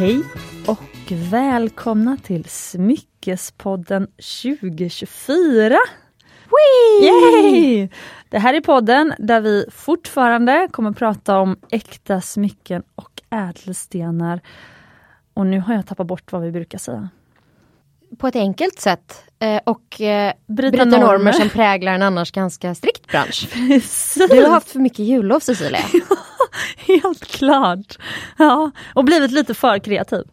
Hej och välkomna till Smyckespodden 2024! Whee! Yay! Det här är podden där vi fortfarande kommer prata om äkta smycken och ädelstenar. Och nu har jag tappat bort vad vi brukar säga. På ett enkelt sätt eh, och eh, Bryta bryta normer. normer. som präglar en annars ganska strikt bransch. Precis! Du har haft för mycket jullov Cecilia. Helt klart! Ja, och blivit lite för kreativ.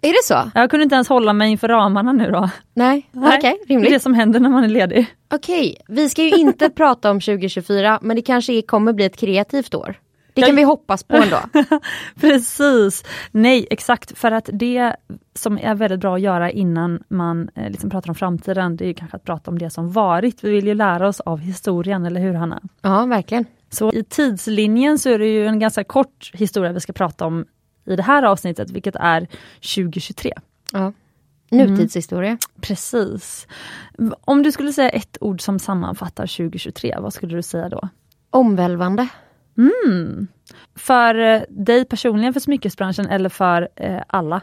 Är det så? Jag kunde inte ens hålla mig inför ramarna nu då. Nej, okej, Det är rimligt. det som händer när man är ledig. Okej, vi ska ju inte prata om 2024 men det kanske kommer bli ett kreativt år. Det kan vi hoppas på ändå. Precis! Nej, exakt. För att det som är väldigt bra att göra innan man eh, liksom pratar om framtiden, det är ju kanske att prata om det som varit. Vi vill ju lära oss av historien, eller hur Hanna? Ja, verkligen. Så i tidslinjen så är det ju en ganska kort historia vi ska prata om i det här avsnittet, vilket är 2023. Ja. Nutidshistoria. Precis. Om du skulle säga ett ord som sammanfattar 2023, vad skulle du säga då? Omvälvande. Mm. För eh, dig personligen, för smyckesbranschen eller för eh, alla?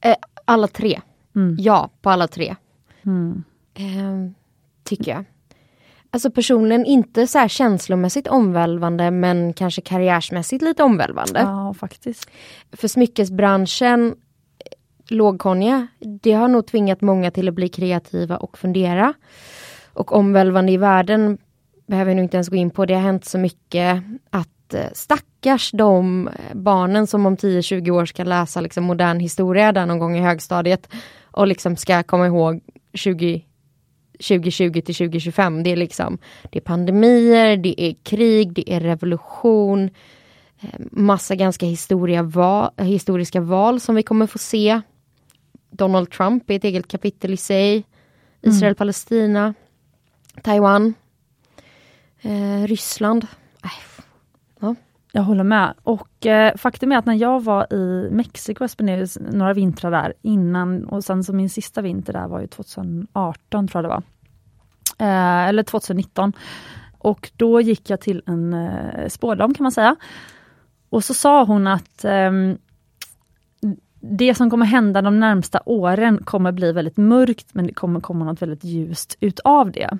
Eh, alla tre. Mm. Ja, på alla tre. Mm. Ehm, tycker jag. Alltså personligen inte så här känslomässigt omvälvande men kanske karriärsmässigt lite omvälvande. Ja, faktiskt. För smyckesbranschen, lågkonja, det har nog tvingat många till att bli kreativa och fundera. Och omvälvande i världen behöver jag nog inte ens gå in på. Det har hänt så mycket att eh, stackars de barnen som om 10-20 år ska läsa liksom modern historia där någon gång i högstadiet och liksom ska komma ihåg 20 2020 till 2025. Det är liksom det är pandemier, det är krig, det är revolution. eh, Massa ganska va, historiska val som vi kommer få se. Donald Trump är ett eget kapitel i sig. Israel, Palestina, Taiwan, eh, Ryssland. Äh, jag håller med. Och eh, faktum är att när jag var i Mexiko, jag spenderade några vintrar där innan och sen så min sista vinter där var ju 2018 tror jag det var. Eh, eller 2019. Och då gick jag till en eh, spådam kan man säga. Och så sa hon att eh, det som kommer hända de närmsta åren kommer bli väldigt mörkt men det kommer komma något väldigt ljust utav det.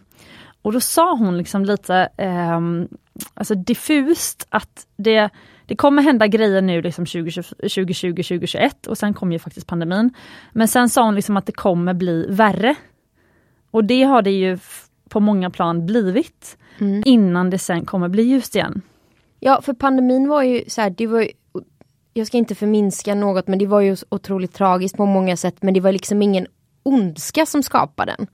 Och då sa hon liksom lite ehm, alltså diffust att det, det kommer hända grejer nu liksom 2020, 2020, 2021 och sen kom ju faktiskt pandemin. Men sen sa hon liksom att det kommer bli värre. Och det har det ju på många plan blivit Mm. innan det sen kommer bli ljust igen. Ja, för pandemin var ju så här, det var ju, jag ska inte förminska något, men det var ju otroligt tragiskt på många sätt, men det var liksom ingen ondska som skapade den.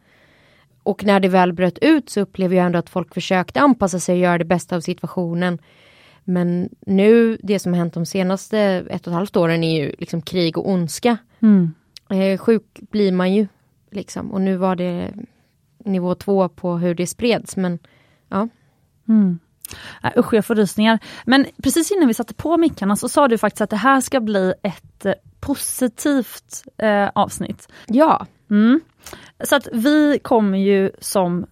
Och när det väl bröt ut så upplever jag ändå att folk försökte anpassa sig och göra det bästa av situationen. Men nu, det som har hänt de senaste ett och ett halvt åren är ju liksom krig och ondska. Eh, sjuk blir man ju, liksom. Och nu var det nivå två på hur det spreds, men ja. Mm. Äh, usch, jag får rysningar. Men precis innan vi satte på mickarna så sa du faktiskt att det här ska bli ett eh, positivt eh, avsnitt. Ja, Mm. Så att vi kommer ju som,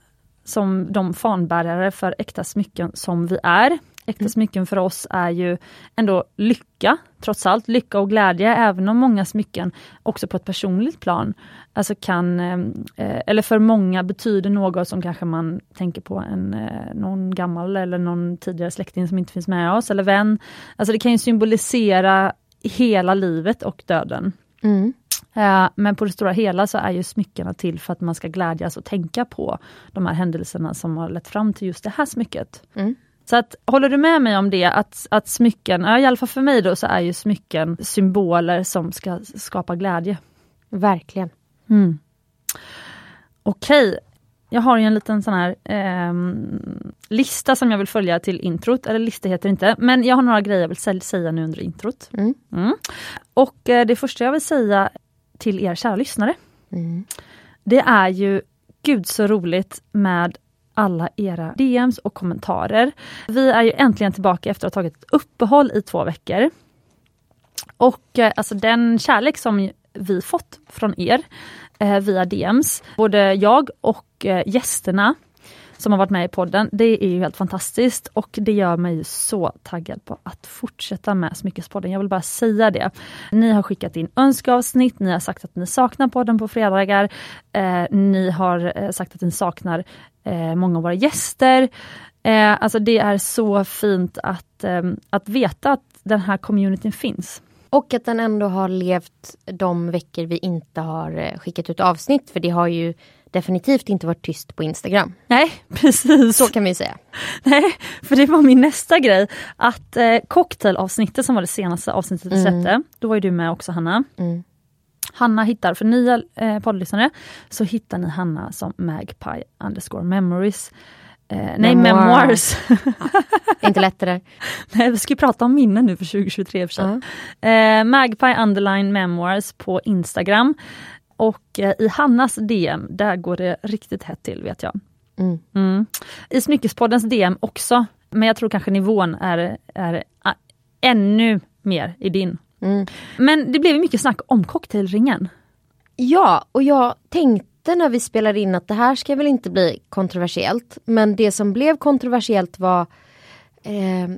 som de fanbärare för äkta smycken som vi är. Äkta smycken för oss är ju ändå lycka, trots allt. Lycka och glädje, även om många smycken också på ett personligt plan, alltså kan, eh, eller för många betyder något som kanske man tänker på en, eh, någon gammal eller någon tidigare släkting som inte finns med oss, eller vän. Alltså det kan ju symbolisera hela livet och döden. mm. Eh, Men på det stora hela så är ju smyckena till för att man ska glädjas och tänka på de här händelserna som har lett fram till just det här smycket. Mm. Så att, håller du med mig om det, att, att smycken, ja, i alla fall för mig då, så är ju smycken symboler som ska skapa glädje. verkligen. Mm. Okej, jag har ju en liten sån här ehm, lista som jag vill följa till introt, eller lista heter det inte, men jag har några grejer jag vill sä- säga nu under introt. Mm. Mm. Och eh, det första jag vill säga till er kära lyssnare, Mm. det är ju gud så roligt med alla era DMs och kommentarer. Vi är ju äntligen tillbaka efter att ha tagit ett uppehåll i två veckor. Och eh, alltså den kärlek som vi fått från er eh, via DMs, både jag och eh, gästerna, som har varit med i podden. Det är ju helt fantastiskt och det gör mig ju så taggad på att fortsätta med Smyckespodden. Jag vill bara säga det. Ni har skickat in önskeavsnitt, ni har sagt att ni saknar podden på fredagar. Eh, ni har eh, sagt att ni saknar eh, många av våra gäster. Eh, alltså det är så fint att, eh, att veta att den här communityn finns. Och att den ändå har levt de veckor vi inte har eh, skickat ut avsnitt. För det har ju definitivt inte varit tyst på Instagram. Nej, precis. Så kan vi säga. Nej, för det var min nästa grej. Att eh, cocktailavsnittet som var det senaste avsnittet vi Mm. släppte, då var ju du med också Hanna. Mm. Hanna hittar, för nya eh, poddlyssnare, så hittar ni Hanna som Magpie underscore memories. Eh, nej, Memoir. memoirs. Inte lätt det där. nej, vi ska ju prata om minnen nu för 2023 i och för sig. Eh, Magpie underline memoirs på Instagram. Och eh, i Hannas DM, där går det riktigt hett till vet jag. Mm. Mm. I Smyckespoddens DM också, men jag tror kanske nivån är, är ah, ännu mer i din. Mm. Men det blev mycket snack om cocktailringen. Ja, och jag tänkte när vi spelade in att det här ska väl inte bli kontroversiellt. Men det som blev kontroversiellt var eh,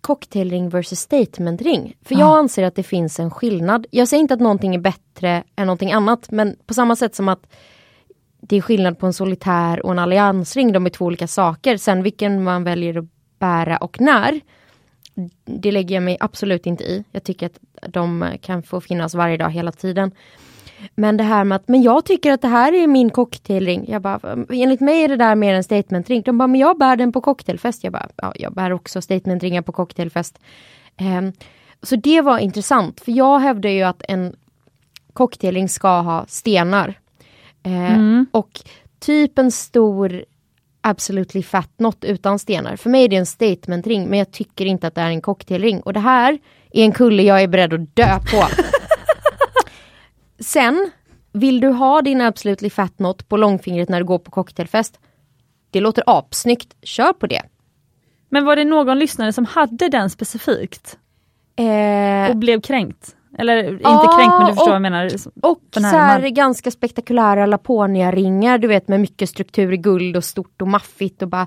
cocktailring versus statementring. För jag anser att det finns en skillnad. Jag säger inte att någonting är bättre än någonting annat. Men på samma sätt som att det är skillnad på en solitär och en alliansring. De är två olika saker. Sen vilken man väljer att bära och när. Det lägger jag mig absolut inte i. Jag tycker att de kan få finnas varje dag hela tiden. Men det här med att, men jag tycker att det här är min cocktailring. Jag bara, enligt mig är det där mer en statementring. De bara, men jag bär den på cocktailfest. Jag bara, ja, jag bär också statementringar på cocktailfest. Ehm, så det var intressant, för jag hävdar ju att en cocktailring ska ha stenar. Eh, Och typ en stor Absolutely Fat Not utan stenar. För mig är det en statementring, men jag tycker inte att det är en cocktailring. Och det här är en kulle jag är beredd att dö på. Sen, vill du ha din Absolutely Fat Not på långfingret när du går på cocktailfest? Det låter apsnyggt, kör på det. Men var det någon lyssnare som hade den specifikt Eh, och blev kränkt? Eller inte Ja, kränkt men du förstår och- vad jag menar. och så här ganska spektakulära Laponia-ringar, du vet med mycket struktur i guld och stort och maffigt och bara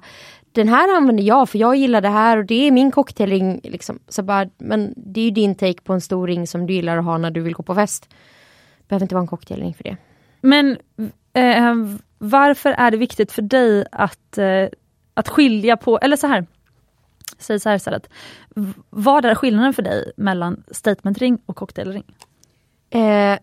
Den här använder jag för jag gillar det här och det är min cocktailring. Liksom. Så bara, men det är ju din take på en stor ring som du gillar att ha när du vill gå på fest. Behöver inte vara en cocktailring för det. Men eh, varför är det viktigt för dig att, eh, att skilja på, eller så här, säg så här istället. Vad är skillnaden för dig mellan statementring och cocktailring? Eh,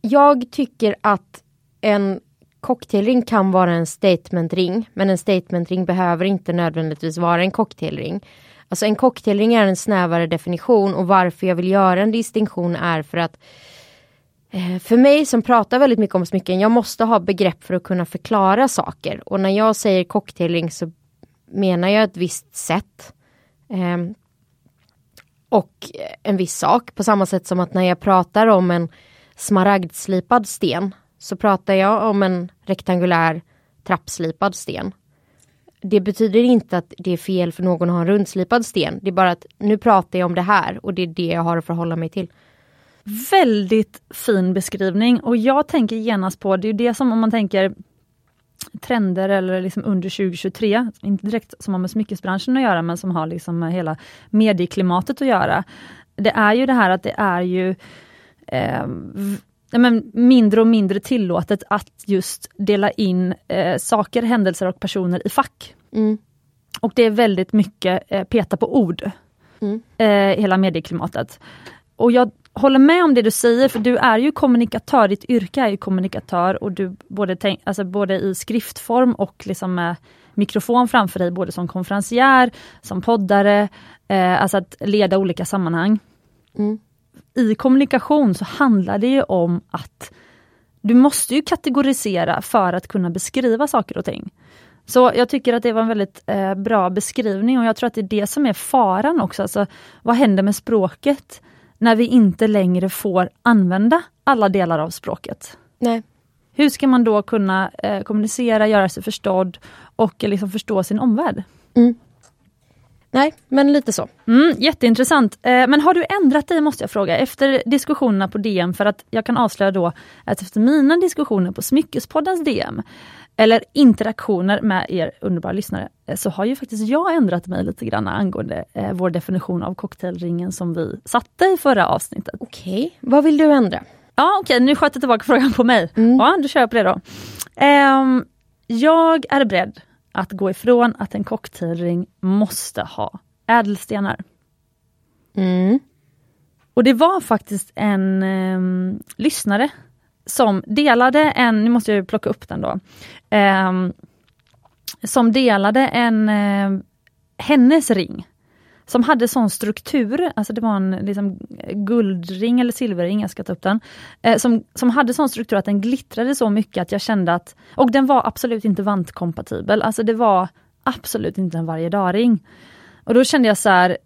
jag tycker att en cocktailring kan vara en statementring, men en statementring behöver inte nödvändigtvis vara en cocktailring. Alltså en cocktailring är en snävare definition och varför jag vill göra en distinktion är för att eh, Eh, för mig som pratar väldigt mycket om smycken, jag måste ha begrepp för att kunna förklara saker. Och när jag säger cocktailing så menar jag ett visst sätt. Eh, och en viss sak. På samma sätt som att när jag pratar om en smaragdslipad sten så pratar jag om en rektangulär trappslipad sten. Det betyder inte att det är fel för någon att ha en rundslipad sten. Det är bara att nu pratar jag om det här och det är det jag har att förhålla mig till. Väldigt fin beskrivning och jag tänker genast på, det är det som om man tänker trender eller liksom under 2023, inte direkt som har med smyckesbranschen att göra men som har liksom med hela medieklimatet att göra. Det är ju det här att det är ju eh, men mindre och mindre tillåtet att just dela in eh, saker, händelser och personer i fack. Mm. Och det är väldigt mycket eh, peta på ord. Mm. Eh, hela medieklimatet. Och jag håller med om det du säger, för du är ju kommunikatör, ditt yrke är ju kommunikatör och du både, tänk, alltså både i skriftform och liksom med mikrofon framför dig, både som konferencier, som poddare, eh, alltså att leda olika sammanhang. Mm. I kommunikation så handlar det ju om att du måste ju kategorisera för att kunna beskriva saker och ting. Så jag tycker att det var en väldigt eh, bra beskrivning och jag tror att det är det som är faran också. Alltså, vad händer med språket när vi inte längre får använda alla delar av språket? Nej. Hur ska man då kunna eh, kommunicera, göra sig förstådd och eh, liksom förstå sin omvärld? Nej, men lite så. Mm, jätteintressant. Eh, men har du ändrat dig måste jag fråga, efter diskussionerna på DM, för att jag kan avslöja då att efter mina diskussioner på Smyckespoddens DM, eller interaktioner med er underbara lyssnare, eh, så har ju faktiskt jag ändrat mig lite grann angående eh, vår definition av cocktailringen som vi satte i förra avsnittet. Okej, vad vill du ändra? Ja okej, nu sköt jag tillbaka frågan på mig. Mm. Ja, då kör jag på det då. Ehm, jag är beredd att gå ifrån att en cocktailring måste ha ädelstenar. Mm. Och det var faktiskt en ehm, lyssnare som delade en, nu måste jag ju plocka upp den då, eh, som delade en eh, hennes ring som hade sån struktur, alltså det var en liksom, guldring eller silverring, jag ska ta upp den, eh, som, som hade sån struktur att den glittrade så mycket att jag kände att, och den var absolut inte vantkompatibel, alltså det var absolut inte en varje dag-ring. Och då kände jag så här,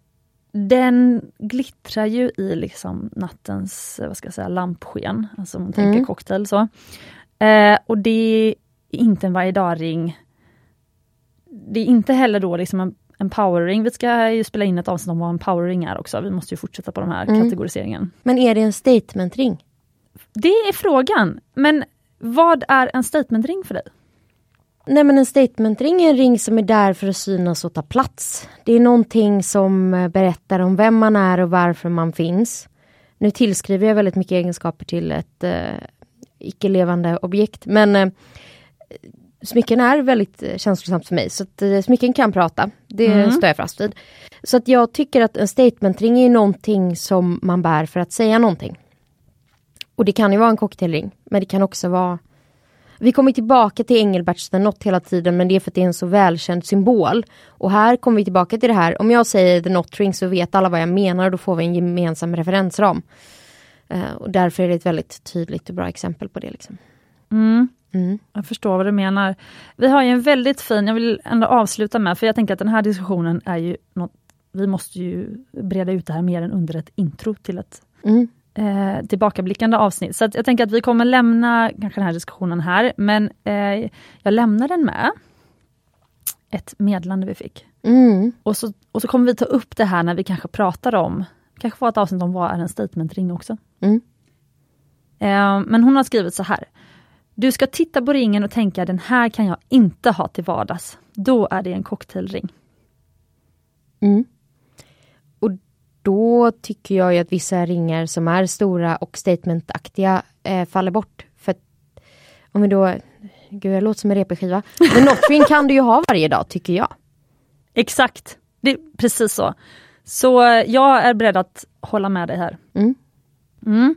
den glittrar ju i liksom nattens vad ska jag säga, lampsken, alltså om man tänker Mm. cocktail så. Eh, och det är inte en varje dag-ring. Det är inte heller då liksom en, en powerring. Vi ska ju spela in ett avsnitt om vad en powerring är också. Vi måste ju fortsätta på den här Mm. kategoriseringen. Men är det en statementring? Det är frågan. Men vad är en statementring för dig? Nej men en statementring är en ring som är där för att synas och ta plats. Det är någonting som eh, berättar om vem man är och varför man finns. Nu tillskriver jag väldigt mycket egenskaper till ett eh, icke-levande objekt men eh, smycken är väldigt eh, känslosamt för mig så att eh, smycken kan prata. Det Mm. står jag fast vid. Så att jag tycker att en statementring är någonting som man bär för att säga någonting. Och det kan ju vara en cocktailring men det kan också vara vi kommer tillbaka till Engelberts hela tiden men det är för att det är en så välkänd symbol. Och här kommer vi tillbaka till det här. Om jag säger The Knot Ring så vet alla vad jag menar och då får vi en gemensam referensram. Eh, och därför är det ett väldigt tydligt och bra exempel på det. Liksom. Mm. Mm. Jag förstår vad du menar. Vi har ju en väldigt fin, jag vill ändå avsluta med, för jag tänker att den här diskussionen är ju något, vi måste ju breda ut det här mer än under ett intro till ett Mm. Eh, tillbakablickande avsnitt. Så jag tänker att vi kommer lämna kanske den här diskussionen här, men eh, jag lämnar den med ett meddelande vi fick. Mm. Och så, och så kommer vi ta upp det här när vi kanske pratar om, kanske få ett avsnitt om vad är en statementring också. Mm. Eh, men hon har skrivit så här. Du ska titta på ringen och tänka den här kan jag inte ha till vardags. Då är det en cocktailring. Mm. Då tycker jag ju att vissa ringar som är stora och statementaktiga eh, faller bort. För om vi då, gud jag låter som en repskiva. Men Knot Ring kan du ju ha varje dag tycker jag. Exakt, det är precis så. Så jag är beredd att hålla med dig här. Mm. Mm.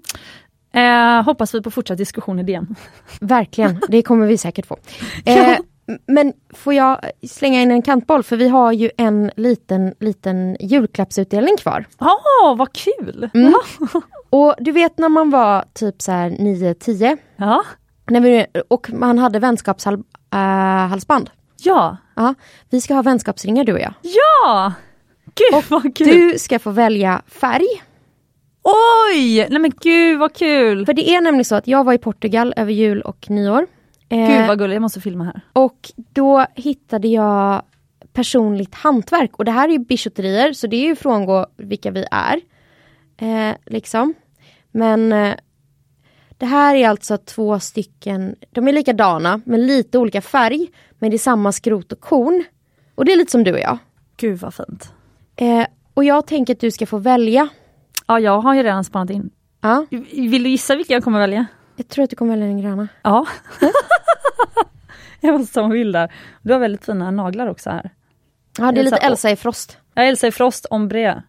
Eh, hoppas vi på fortsatt diskussion i DN. Verkligen, det kommer vi säkert få. Eh, men får jag slänga in en kantboll för vi har ju en liten, liten julklappsutdelning kvar. Ja, vad kul! Mm. Och du vet när man var typ så här 9-10 Ja. när vi, och man hade vänskapshalsband. Ja. Ja, vi ska ha vänskapsringar du och jag. Ja! Gud vad kul! Du ska få välja färg. Oj! Nej men gud vad kul! För det är nämligen så att jag var i Portugal över jul och nyår. Eh, Gud vad gulligt, jag måste filma här. Och då hittade jag personligt hantverk. Och det här är ju bijouterier så det är ju frångå vilka vi är. Eh, liksom. Men eh, det här är alltså två stycken, de är likadana men lite olika färg. Men det är samma skrot och korn. Och det är lite som du och jag. Gud vad fint. Eh, och jag tänker att du ska få välja. Ja, jag har ju redan spanat in. Ja, Vill du gissa vilka jag kommer välja? jag tror att du kommer välja den gröna. Ja. jag måste ta en bild där. Du har väldigt fina naglar också här. Ja, det är lite Elsa- i Frost. Jag Elsa i Frost ombre.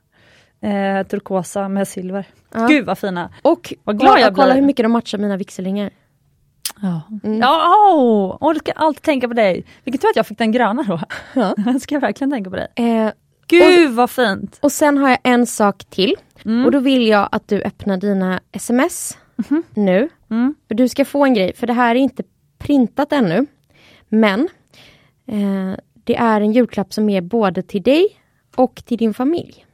Eh, turkosa med silver. Ja. Gud vad fina. Och Vad glad jag kolla blir. hur mycket de matchar mina vigselringar. Ja, Mm. ja åh, åh, du ska alltid tänka på dig. Vilken tur att jag fick den gröna då. Ja. Jag ska verkligen tänka på dig. Eh, Gud vad fint. och sen har jag en sak till. Mm. Och då vill jag att du öppnar dina sms nu. Mm. För du ska få en grej, för det här är inte printat ännu. Men eh, det är en julklapp som är både till dig och till din familj.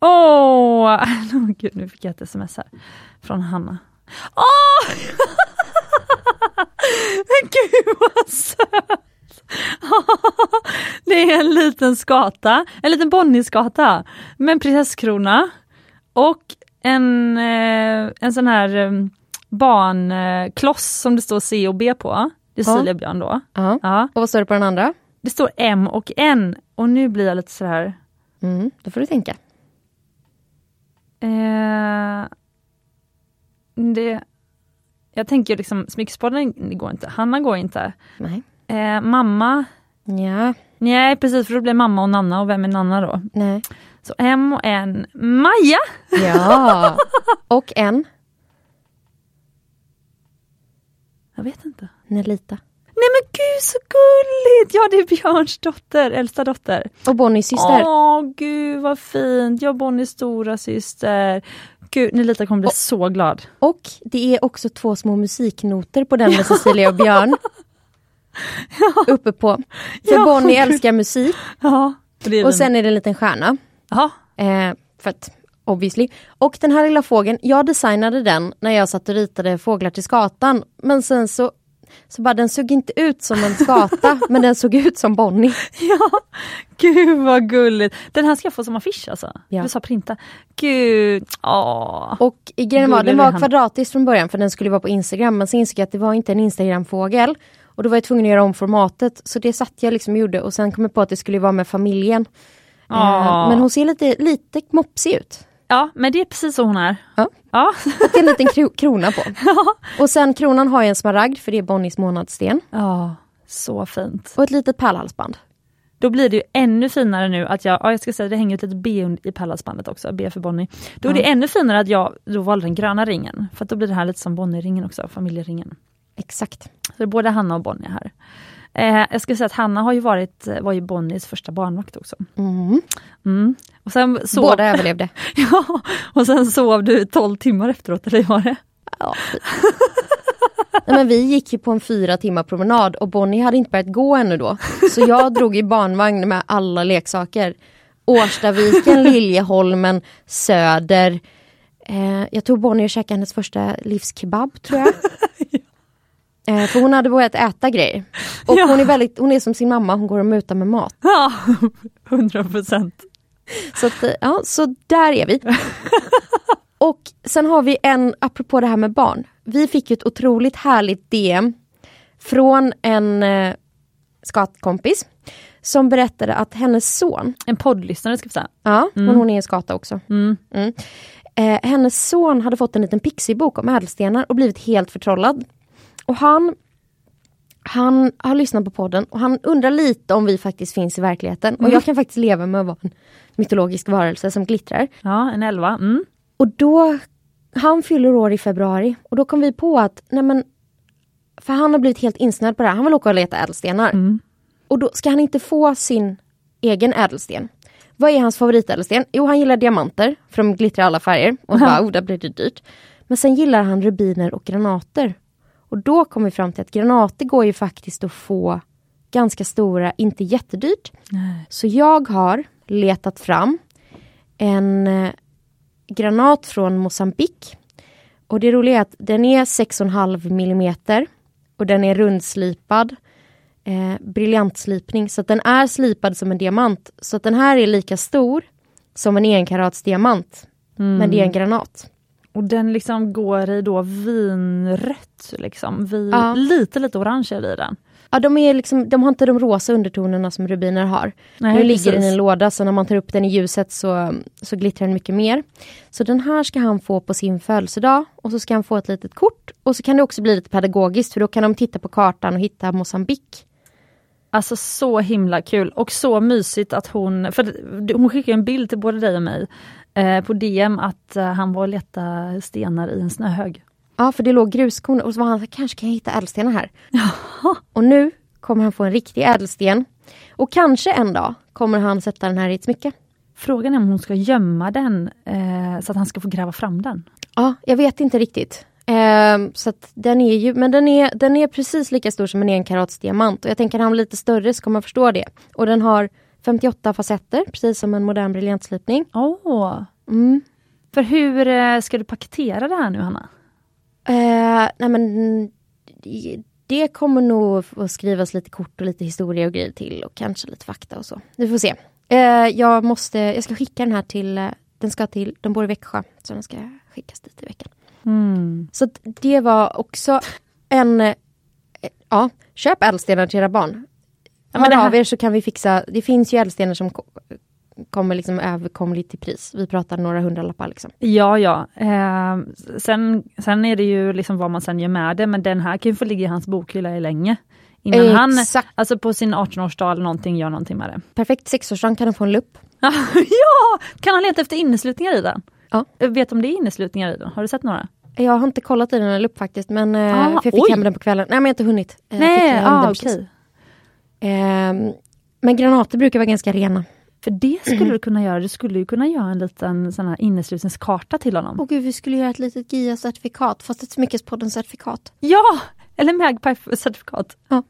Åh, oh, gud nu fick jag ett sms här. Från Hanna. Åh! Men gud vad söt! Det är en liten skata, en liten bonnieskata med en prinsesskrona och en, eh, en sån här ehm, barnkloss som det står C och B på. Det är Ja. Cecilia Björn då. Ja. Ja. Och vad står det på den andra? Det står M och N och nu blir jag lite sådär... Mm, då får du tänka. Eh, det, jag tänker liksom, Smyckespodden det går inte, Hanna går inte. Nej. Eh, mamma, Ja, nej precis för då blir mamma och Nanna och vem är Nanna då? nej. Så M och N, Maja! Ja. Och en, Jag vet inte. Nelita. Nej men gud så gulligt! Ja det är Björns dotter, äldsta dotter. Och Bonnies syster. Åh gud vad fint, jag och Bonnies stora syster. Gud, Nelita kommer bli så glad. Och det är också två små musiknoter på den med Cecilia och Björn. Uppe på. För Ja, Bonnie älskar musik Ja. Och, och sen är det en liten stjärna. ja. Eh, för att, obviously. Och den här lilla fågeln, jag designade den när jag satt och ritade fåglar till skatan. Men sen så, så bara den såg inte ut som en skata, men den såg ut som Bonnie. Ja, gud vad gulligt. Den här ska jag få som affisch alltså. Ja. Du sa printa. Gud, åh. Och grejen var, den var kvadratisk från början för den skulle vara på Instagram men sen insåg jag att det var inte en Instagram-fågel. Och då var jag tvungen att göra om formatet så det satt jag liksom och gjorde och sen kom jag på att det skulle vara med familjen. Eh, Åh. Men hon ser lite, lite mopsig ut. Ja, men det är precis så hon är. Ja. Ja. Och en liten kro- krona på. Och sen kronan har jag en smaragd för det är Bonnies månadssten. Ja, så fint. Och ett litet pärlhalsband. Då blir det ju ännu finare nu att jag, ja, jag ska säga det hänger ett litet B i pärlhalsbandet också, B för Bonnie. Då är det ännu finare att jag då valde den gröna ringen, för att då blir det här lite som Bonnie-ringen också, familjeringen. Exakt. Så det är både Hanna och Bonnie här. Eh, jag ska säga att Hanna har ju varit, var ju Bonnies första barnvakt också. Mm. Mm. Och sen sov, Båda överlevde. ja, och sen sov du 12 timmar efteråt, eller hur var det? Ja. Nej, men vi gick ju på en fyra timmar promenad och Bonnie hade inte börjat gå ännu då. Så jag drog i barnvagn med alla leksaker. Årstaviken, Liljeholmen, Söder. Eh, jag tog Bonnie och käkade hennes första livskebab tror jag. Eh, för hon hade börjat äta grejer. Och Ja. hon är väldigt, hon är som sin mamma, hon går och mutar med mat. Ja, 100 procent. Så, att, eh, ja, så där är vi. Och sen har vi en, apropå det här med barn. Vi fick ett otroligt härligt DM från en eh, skatkompis som berättade att hennes son, En poddlyssnare ska vi säga. ja, men hon är en skata också. Mm. Mm. Eh, hennes son hade fått en liten pixiebok om ädelstenar och blivit helt förtrollad. Och han, han har lyssnat på podden och han undrar lite om vi faktiskt finns i verkligheten. Och jag kan faktiskt leva med att vara en mytologisk varelse som glittrar. Ja, en elva. Mm. Och då, han fyller år i februari och då kom vi på att, nej men, för han har blivit helt insnöad på det här, han vill åka och leta ädelstenar. Mm. Och då ska han inte få sin egen ädelsten. Vad är hans favoritädelsten? Jo, han gillar diamanter, för de glittrar i alla färger. Och bara, oh, där blir det dyrt. Men sen gillar han rubiner och granater. Och då kom vi fram till att granater går ju faktiskt att få ganska stora, inte jättedyrt. Nej. Så jag har letat fram en eh, granat från Mosambik. Och det roliga är att den är 6,5 millimeter och den är rundslipad. Eh, briljantslipning, så den är slipad som en diamant. Så den här är lika stor som en enkarats diamant. Men det är en granat. Och den liksom går i då vinrött, liksom. Vi, Ja. Lite, lite orange är det i den. Ja, de, är liksom, de har inte de rosa undertonerna som rubiner har. Nej, nu ligger den i en låda så när man tar upp den i ljuset så, så glittrar den mycket mer. Så den här ska han få på sin födelsedag och så ska han få ett litet kort. Och så kan det också bli lite pedagogiskt för då kan de titta på kartan och hitta Mosambik. Alltså så himla kul och så mysigt att hon, för hon skickade en bild till både dig och mig eh, på DM att eh, han var och letade stenar i en snöhög. Ja, för det låg gruskorn och så var han så kanske kan jag hitta ädelstenar här. Och nu kommer han få en riktig ädelsten. Och kanske en dag kommer han sätta den här i ett smycke. Frågan är om hon ska gömma den eh, så att han ska få gräva fram den. Ja, jag vet inte riktigt. Ehm, så den är ju, men den är, den är precis lika stor som en enkarats diamant. Och jag tänker att han blir lite större så kommer man förstå det. Och den har 58 facetter, precis som en modern briljantslipning. Åh! Mm. För hur eh, ska du paketera det här nu Hanna? Eh, nej men det- kommer nog att skrivas lite kort och lite historia och grejer till och kanske lite fakta och så. Vi får se. Eh, jag måste, jag ska skicka den här till, eh, den ska till, de bor i Växjö, så den ska skickas dit i veckan. Mm. Så det var också en, eh, Ja, köp ädelstenar till era barn. Hör men det här- av er så kan vi fixa, det finns ju ädelstenar som ko- kommer liksom överkomligt till pris. Vi pratar några hundralappar liksom. Ja, ja. Eh, sen, sen är det ju liksom vad man sen gör med det, men den här kan ju få ligga i hans bokhylla i länge. Innan han, Exakt. alltså på sin 18-årsdag eller någonting, gör någonting med det. Perfekt sexårsdag kan den få en lupp. ja! Kan han leta efter inneslutningar i den? Ja. Jag Vet om det är inneslutningar i den? Har du sett några? Jag har inte kollat i den här lupp faktiskt men eh, Ah, för jag fick oj. hem den på kvällen. Nej men jag har inte hunnit. Eh, Nej, ah, okej. Ehm, men granater brukar vara ganska rena. För det skulle du kunna göra. Du skulle ju kunna göra en liten sån här inneslutningskarta till honom. Åh gud, vi skulle göra ett litet GIA-certifikat fast ett Smyckespodden-certifikat. Ja! Eller Magpie-certifikat. Ja.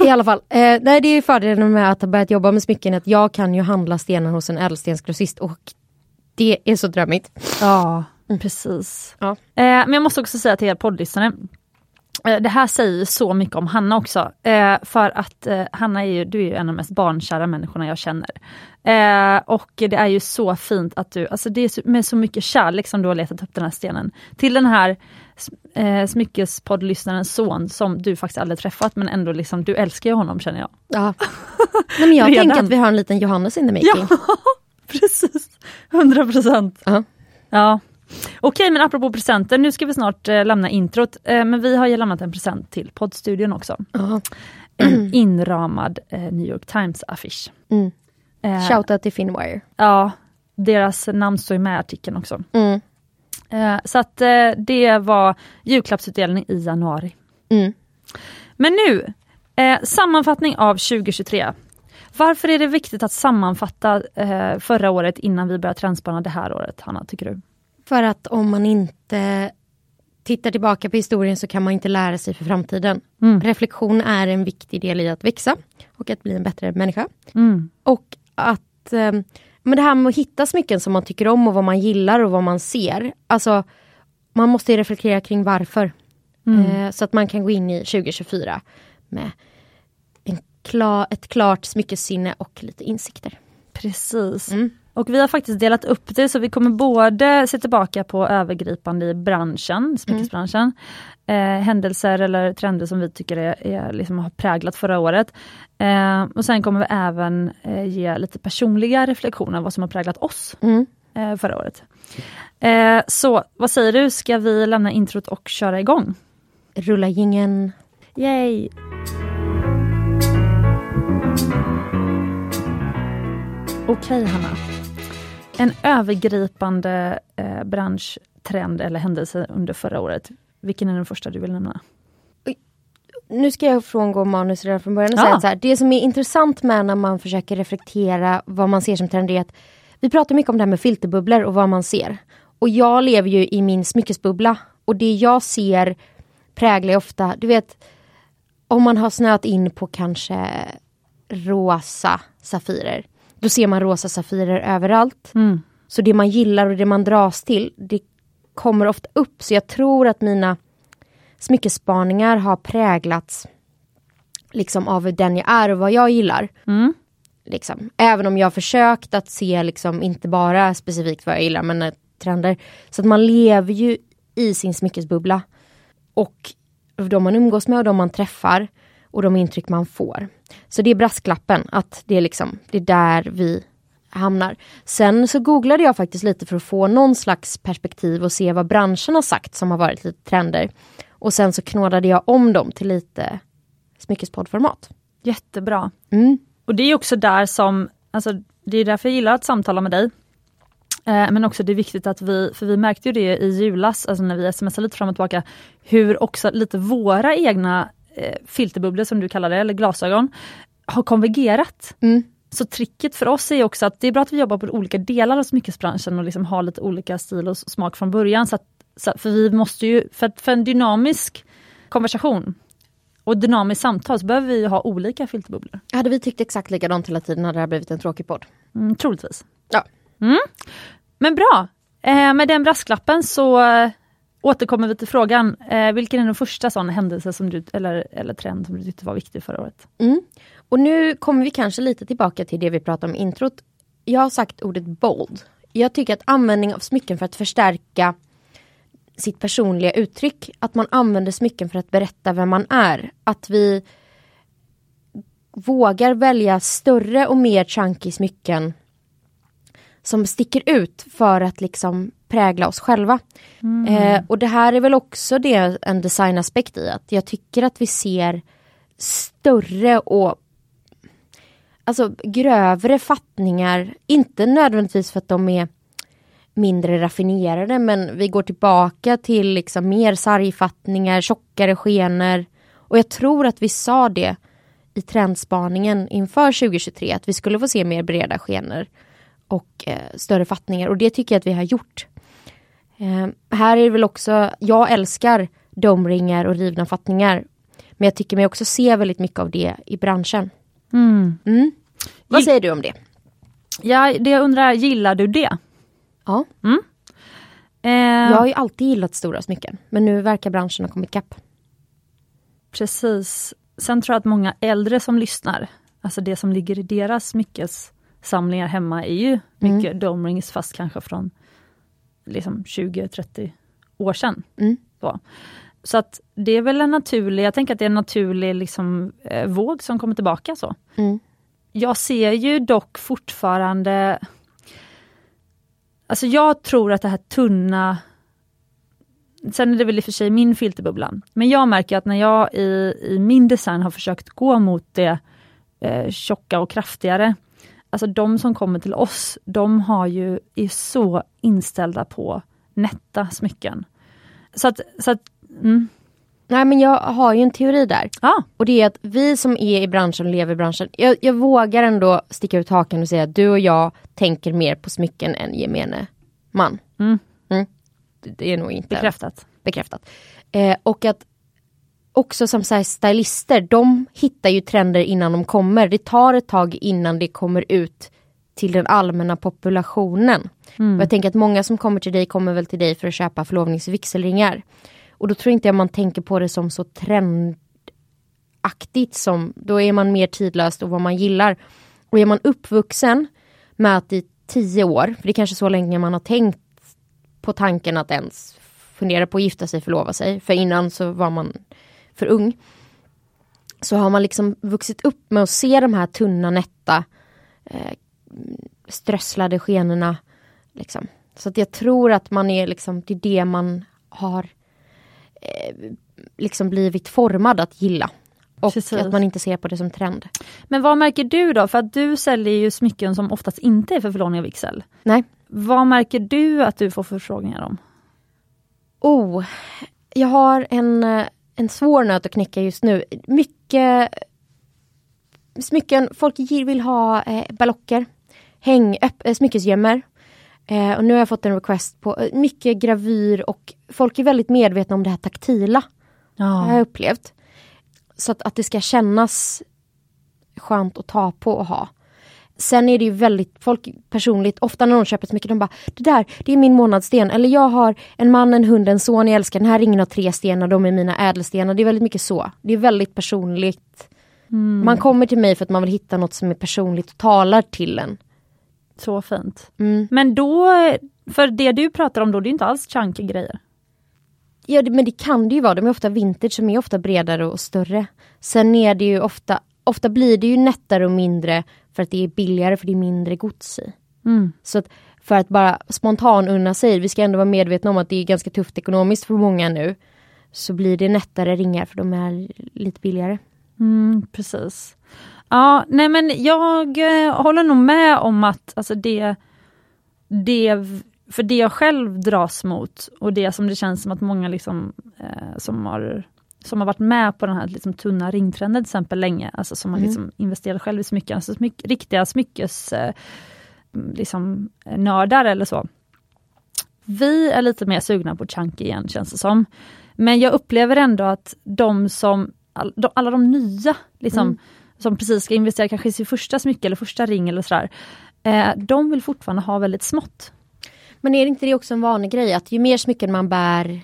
I alla fall, eh, nej, det är fördelen med att ha börjat jobba med smycken att jag kan ju handla stenar hos en ädelstensgrossist och det är så drömmigt. Ja, precis. Ja. Eh, men jag måste också säga till er poddlyssnare, eh, det här säger ju så mycket om Hanna också. Eh, för att eh, Hanna är ju, du är ju en av de mest barnkära människorna jag känner. Eh, och det är ju så fint att du, alltså det är så, med så mycket kärlek som du har letat upp den här stenen. Till den här eh, smyckespoddlyssnarens son som du faktiskt aldrig träffat men ändå liksom, du älskar ju honom känner jag. Ja. Nej, men jag tänker att vi har en liten Johannes in the making. Ja, precis. 100 procent. Ja. Ja. Okej, men apropå presenter, nu ska vi snart eh, lämna introt. Eh, men vi har ju lämnat en present till poddstudion också. Ja. En inramad eh, New York Times-affisch. Mm. Eh, Shoutout till Finwire. Ja, deras namn står med i artikeln också. Mm. Eh, så att eh, det var julklappsutdelning i januari. Mm. Men nu, sammanfattning av 2023. Varför är det viktigt att sammanfatta förra året innan vi börjar trendspana det här året, Hanna, tycker du? För att om man inte tittar tillbaka på historien så kan man inte lära sig för framtiden. Mm. Reflektion är en viktig del i att växa och att bli en bättre människa. Mm. Och att eh, men det här med att hitta smycken som man tycker om och vad man gillar och vad man ser. Alltså man måste reflektera kring varför. Eh, så att man kan gå in i 2024 med en klar, ett klart smyckessinne och lite insikter. Precis. Mm. Och vi har faktiskt delat upp det så vi kommer både se tillbaka på övergripande i branschen, smyckesbranschen, eh, händelser eller trender som vi tycker är, är liksom har präglat förra året. Eh, och sen kommer vi även eh, ge lite personliga reflektioner vad som har präglat oss Mm. eh, förra året. Eh, så vad säger du, ska vi lämna introt och köra igång? Rulla gingen. Yay! Okej Hanna. En övergripande eh, branschtrend eller händelse under förra året. Vilken är den första du vill nämna? Nu ska jag frångå manus redan från början och Ja. säga så här, det som är intressant med när man försöker reflektera vad man ser som trender är att vi pratar mycket om det här med filterbubblor och vad man ser. Och jag lever ju i min smyckesbubbla och det jag ser präglar ofta, du vet om man har snöat in på kanske rosa safirer. Då ser man rosa safirer överallt. Mm. Så det man gillar och det man dras till, det kommer ofta upp. Så jag tror att mina smyckespaningar har präglats liksom av den jag är och vad jag gillar. Mm. Liksom. Även om jag har försökt att se liksom inte bara specifikt vad jag gillar men eh, trender. Så att man lever ju i sin smyckesbubbla. Och de man umgås med och de man träffar och de intryck man får. Så det är brasklappen att det är liksom, det är där vi hamnar. Sen så googlade jag faktiskt lite för att få någon slags perspektiv och se vad branschen har sagt som har varit lite trender. Och sen så knådade jag om dem till lite smyckespoddformat. Jättebra. Mm. Och det är också där som, alltså det är därför jag gillar att samtala med dig. Eh, men också det är viktigt att vi, för vi märkte ju det i julas, alltså när vi smsade lite fram och tillbaka, hur också lite våra egna filterbubblor som du kallar det, eller glasögon, har konvergerat. Mm. Så tricket för oss är också att det är bra att vi jobbar på olika delar av smyckesbranschen och liksom har lite olika stil och smak från början. Så att, så, för vi måste ju, för, för en dynamisk konversation och dynamiskt samtal så behöver vi ha olika filterbubblor. Hade vi tyckt exakt likadant hela tiden hade det här blivit en tråkig podd. Mm, troligtvis. Ja. Mm. Men bra, eh, med den brasklappen så eh, återkommer vi till frågan. Eh, vilken är den första sån händelse som du, eller, eller trend som du tyckte var viktig förra året? Mm. Och nu kommer vi kanske lite tillbaka till det vi pratade om i introt. Jag har sagt ordet bold. Jag tycker att användning av smycken för att förstärka sitt personliga uttryck. Att man använder smycken för att berätta vem man är. Att vi vågar välja större och mer chunky smycken som sticker ut för att liksom prägla oss själva. Mm. Eh, och det här är väl också det, en designaspekt i att jag tycker att vi ser större och alltså grövre fattningar. Inte nödvändigtvis för att de är mindre raffinerade men vi går tillbaka till liksom mer sargfattningar, tjockare skenor. Och jag tror att vi sa det i trendspaningen inför 2023 att vi skulle få se mer breda skenor och eh, större fattningar och det tycker jag att vi har gjort. Eh, här är det väl också, jag älskar domringar och rivna fattningar. Men jag tycker mig också se väldigt mycket av det i branschen. Mm. Mm. Vad säger du om det? Ja, det jag undrar, gillar du det? Ja. Mm. Eh, jag har ju alltid gillat stora smycken men nu verkar branschen ha kommit ikapp. Precis. Sen tror jag att många äldre som lyssnar, alltså det som ligger i deras smyckessamlingar hemma är ju mycket mm. domrings fast kanske från liksom 20-30 år sedan. Mm. Så. så att det är väl en naturlig, jag tänker att det är en naturlig liksom, eh, våg som kommer tillbaka. så. Mm. Jag ser ju dock fortfarande Alltså jag tror att det här tunna Sen är det väl i och för sig min filterbubbla. Men jag märker att när jag i, i min design har försökt gå mot det eh, tjocka och kraftigare. Alltså de som kommer till oss, de har ju, är så inställda på nätta smycken. Så att, så att mm. Nej men jag har ju en teori där. Ah. Och det är att vi som är i branschen och lever i branschen, jag, jag vågar ändå sticka ut hakan och säga att du och jag tänker mer på smycken än gemene man. Mm. Mm. Det är nog inte bekräftat. bekräftat. Eh, och att också som så stylister, de hittar ju trender innan de kommer. Det tar ett tag innan det kommer ut till den allmänna populationen. Mm. jag tänker att många som kommer till dig kommer väl till dig för att köpa förlovningsvigselringar. Och då tror inte jag man tänker på det som så trendaktigt som, då är man mer tidlöst och vad man gillar. Och är man uppvuxen med att i tio år, för det är kanske så länge man har tänkt på tanken att ens fundera på att gifta sig, förlova sig, för innan så var man för ung. Så har man liksom vuxit upp med att se de här tunna, nätta, eh, strösslade skenorna. Liksom. Så att jag tror att man är liksom, det är det man har eh, liksom blivit formad att gilla. Och Precis. att man inte ser på det som trend. Men vad märker du då? För att du säljer ju smycken som oftast inte är för förlovning och vigsel. Nej. Vad märker du att du får förfrågningar om? Oh, jag har en, en svår nöt att knäcka just nu. Mycket smycken, folk vill ha eh, ballocker, häng, öpp, eh, smyckesgömmor. Eh, och nu har jag fått en request på eh, mycket gravyr och folk är väldigt medvetna om det här taktila. Ja. Det har jag upplevt. Så att, att det ska kännas skönt att ta på och ha. Sen är det ju väldigt, folk personligt, ofta när de köper ett smycke, de bara Det där, det är min månadssten. Eller jag har en man, en hund, en son, jag älskar den här ringen har tre stenar, de är mina ädelstenar. Det är väldigt mycket så. Det är väldigt personligt. Mm. Man kommer till mig för att man vill hitta något som är personligt och talar till en. Så fint. Mm. Men då, för det du pratar om då, det är inte alls chunky grejer. Ja men det kan det ju vara, de är ofta vintage som är ofta bredare och större. Sen är det ju ofta, ofta blir det ju nättare och mindre för att det är billigare för det är mindre gods i. Mm. Så att för att bara spontan unna sig, vi ska ändå vara medvetna om att det är ganska tufft ekonomiskt för många nu. Så blir det nättare ringar för de är lite billigare. Mm, precis. Ja, nej men jag eh, håller nog med om att alltså det, det för det jag själv dras mot och det som det känns som att många liksom, eh, som, har, som har varit med på den här liksom, tunna ringtrenden till exempel länge, alltså som har mm. liksom investerat själv i smycken, alltså smyck, riktiga smyckes eh, liksom, nördar eller så. Vi är lite mer sugna på chunky igen känns det som. Men jag upplever ändå att de som, all, de, alla de nya, liksom, mm. som precis ska investera kanske i sin första smycke eller första ring eller sådär, eh, de vill fortfarande ha väldigt smått. Men är det inte det också en vanlig grej att ju mer smycken man bär,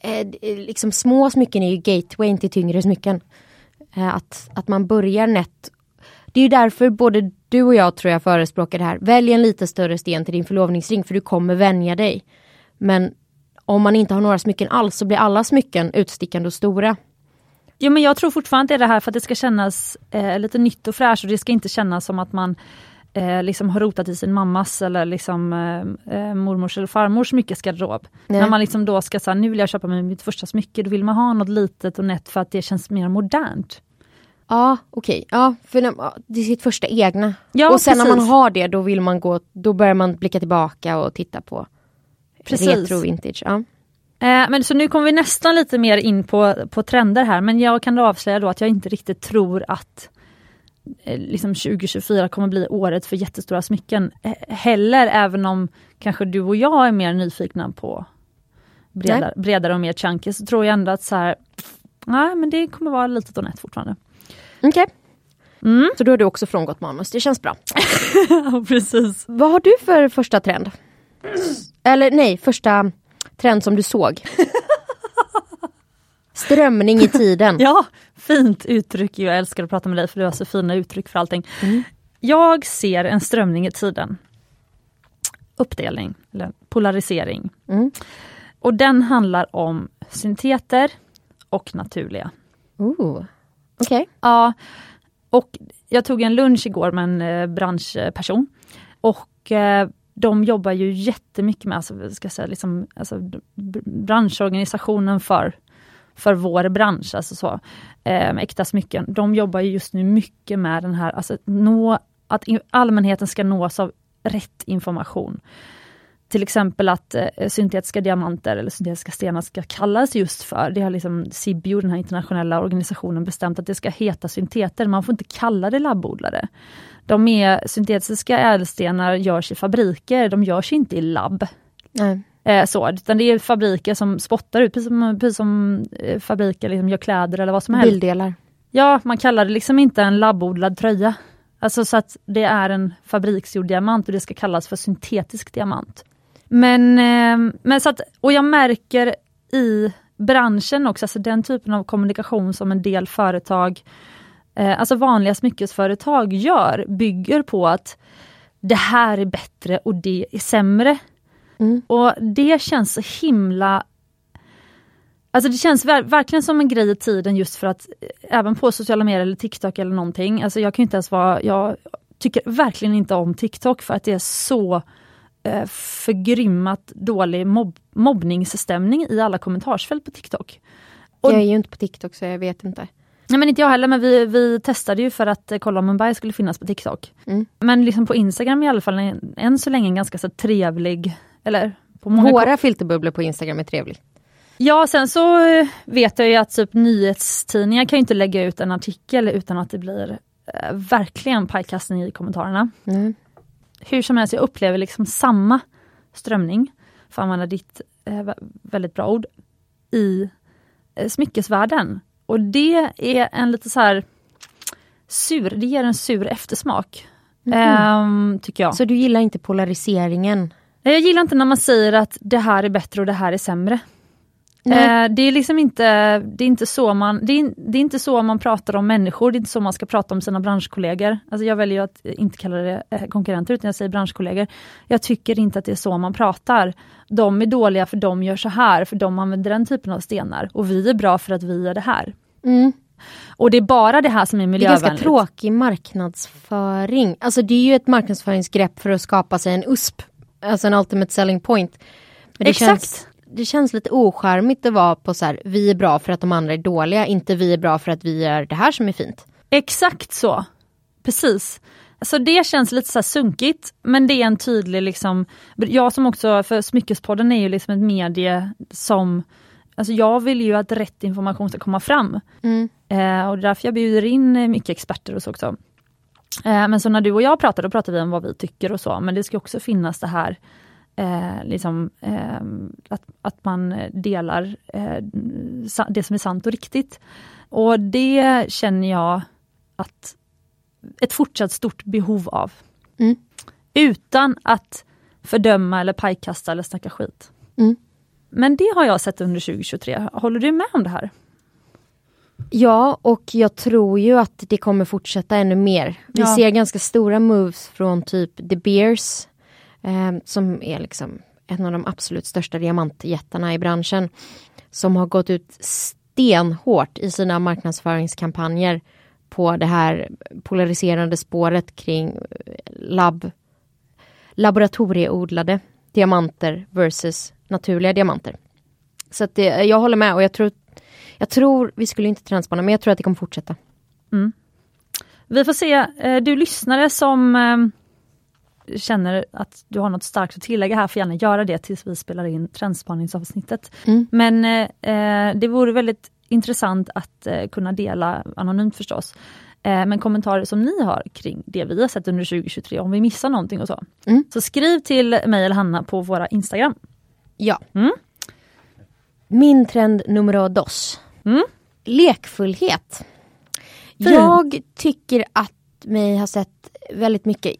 Eh, eh, liksom små smycken är ju gateway till tyngre smycken. Eh, att, att man börjar nätt. Det är ju därför både du och jag tror jag förespråkar det här. Välj en lite större sten till din förlovningsring för du kommer vänja dig. Men om man inte har några smycken alls så blir alla smycken utstickande och stora. Jo men jag tror fortfarande det är det här för att det ska kännas eh, lite nytt och fräscht och det ska inte kännas som att man eh, liksom har rotat i sin mammas eller liksom eh, eh mormors eller farmors smyckesgarderob. När man liksom då ska säga, nu vill jag köpa mig mitt första smycke, då vill man ha något litet och nätt för att det känns mer modernt. Ja okej, okay. ja för det är sitt första egna. Ja, och sen precis. när man har det då vill man gå, då börjar man blicka tillbaka och titta på precis. retro vintage. Ja. Eh, men så nu kommer vi nästan lite mer in på, på trender här men jag kan då avslöja då att jag inte riktigt tror att liksom 2024 kommer bli året för jättestora smycken eh, heller även om kanske du och jag är mer nyfikna på bredare, bredare och mer chunky så tror jag ändå att så här, nej men det kommer vara litet och nätt fortfarande. Okej. Okay. Mm. Så då har du också frångått manus, det känns bra. ja, precis. Vad har du för första trend? Eller nej, första trend som du såg? Strömning i tiden. ja, fint uttryck. Jag älskar att prata med dig för du har så fina uttryck för allting. Mm. Jag ser en strömning i tiden. Uppdelning, eller polarisering. Mm. Och den handlar om synteter och naturliga. Ooh. Okej. Okay. Ja, och jag tog en lunch igår med en eh, branschperson. Och eh, de jobbar ju jättemycket med, alltså, ska säga, liksom, alltså, branschorganisationen för, för vår bransch, alltså så, eh, med äkta smycken. De jobbar just nu mycket med den här, alltså nå, att allmänheten ska nås av rätt information. Till exempel att eh, syntetiska diamanter eller syntetiska stenar ska kallas just för, det har liksom Sibio, den här internationella organisationen, bestämt att det ska heta synteter. Man får inte kalla det labbodlare. De är, syntetiska ädelstenar görs i fabriker, de görs inte i labb. Nej. Eh, så, utan det är fabriker som spottar ut, precis som, precis som eh, fabriker liksom gör kläder eller vad som helst. Bilddelar. Ja, man kallar det liksom inte en labbodlad tröja. Alltså så att det är en fabriksgjord diamant och det ska kallas för syntetisk diamant. Men, eh, men så att, och jag märker i branschen också, alltså den typen av kommunikation som en del företag, eh, alltså vanliga smyckesföretag gör, bygger på att det här är bättre och det är sämre. Mm. Och det känns så himla Alltså det känns ver verkligen som en grej i tiden just för att eh, även på sociala medier eller TikTok eller någonting, alltså jag kan inte ens vara, jag tycker verkligen inte om TikTok för att det är så eh, förgrymmat dålig mobb mobbningsstämning i alla kommentarsfält på TikTok. Och, jag är ju inte på TikTok så jag vet inte. Nej men inte jag heller men vi, vi testade ju för att eh, kolla om Mumbai skulle finnas på TikTok. Mm. Men liksom på Instagram i alla fall än, än så länge en ganska så trevlig, eller på många Våra filterbubblor på Instagram är trevlig. Ja sen så eh, vet jag ju att typ nyhetstidningar kan inte lägga ut en artikel utan att det blir eh, verkligen pajkastning i kommentarerna. Mm hur som helst, jag upplever liksom samma strömning, för att använda ditt eh, väldigt bra ord, i eh, smyckesvärlden. Och det är en lite så här sur, det ger en sur eftersmak. Mm. Eh, tycker jag. Så du gillar inte polariseringen? Jag gillar inte när man säger att det här är bättre och det här är sämre. Eh, det är liksom inte, det är inte så man, det är, det är, inte så man pratar om människor, det är inte så man ska prata om sina branschkollegor. Alltså jag väljer att inte kalla det eh, konkurrenter utan jag säger branschkollegor. Jag tycker inte att det är så man pratar. De är dåliga för de gör så här, för de använder den typen av stenar. Och vi är bra för att vi gör det här. Mm. Och det är bara det här som är miljövänligt. Det är ganska tråkig marknadsföring. Alltså det är ju ett marknadsföringsgrepp för att skapa sig en USP, alltså en ultimate selling point. Men det Exakt. Känns det känns lite ocharmigt att vara på så här, vi är bra för att de andra är dåliga, inte vi är bra för att vi gör det här som är fint. Exakt så. Precis. Så det känns lite så sunkigt, men det är en tydlig liksom, jag som också, för Smyckespodden är ju liksom ett medie som, alltså jag vill ju att rätt information ska komma fram. Mm. Eh, och därför jag bjuder in mycket experter och så också. Eh, men så när du och jag pratar, då pratar vi om vad vi tycker och så, men det ska också finnas det här eh, liksom, eh, att, att man delar eh, det som är sant och riktigt. Och det känner jag att ett fortsatt stort behov av. Mm. Utan att fördöma eller pajkasta eller snacka skit. Mm. Men det har jag sett under 2023. Håller du med om det här? Ja, och jag tror ju att det kommer fortsätta ännu mer. Vi ja. ser ganska stora moves från typ The Beers, eh, som är liksom en av de absolut största diamantjättarna i branschen, som har gått ut stenhårt i sina marknadsföringskampanjer på det här polariserande spåret kring labb, laboratorieodlade diamanter versus naturliga diamanter. Så att det, jag håller med och jag tror, jag tror, vi skulle inte trendspana, men jag tror att det kommer fortsätta. Mm. Vi får se, eh, du lyssnare som eh, känner att du har något starkt att tillägga här får gärna göra det tills vi spelar in trendspaningsavsnittet. Mm. Men eh, det vore väldigt intressant att kunna dela anonymt förstås. Men kommentarer som ni har kring det vi har sett under 2023, om vi missar någonting och så. Mm. Så skriv till mig eller Hanna på våra Instagram. Ja. Mm. Min trend nummer dos. Mm. Lekfullhet. Fin. Jag tycker att mig har sett väldigt mycket,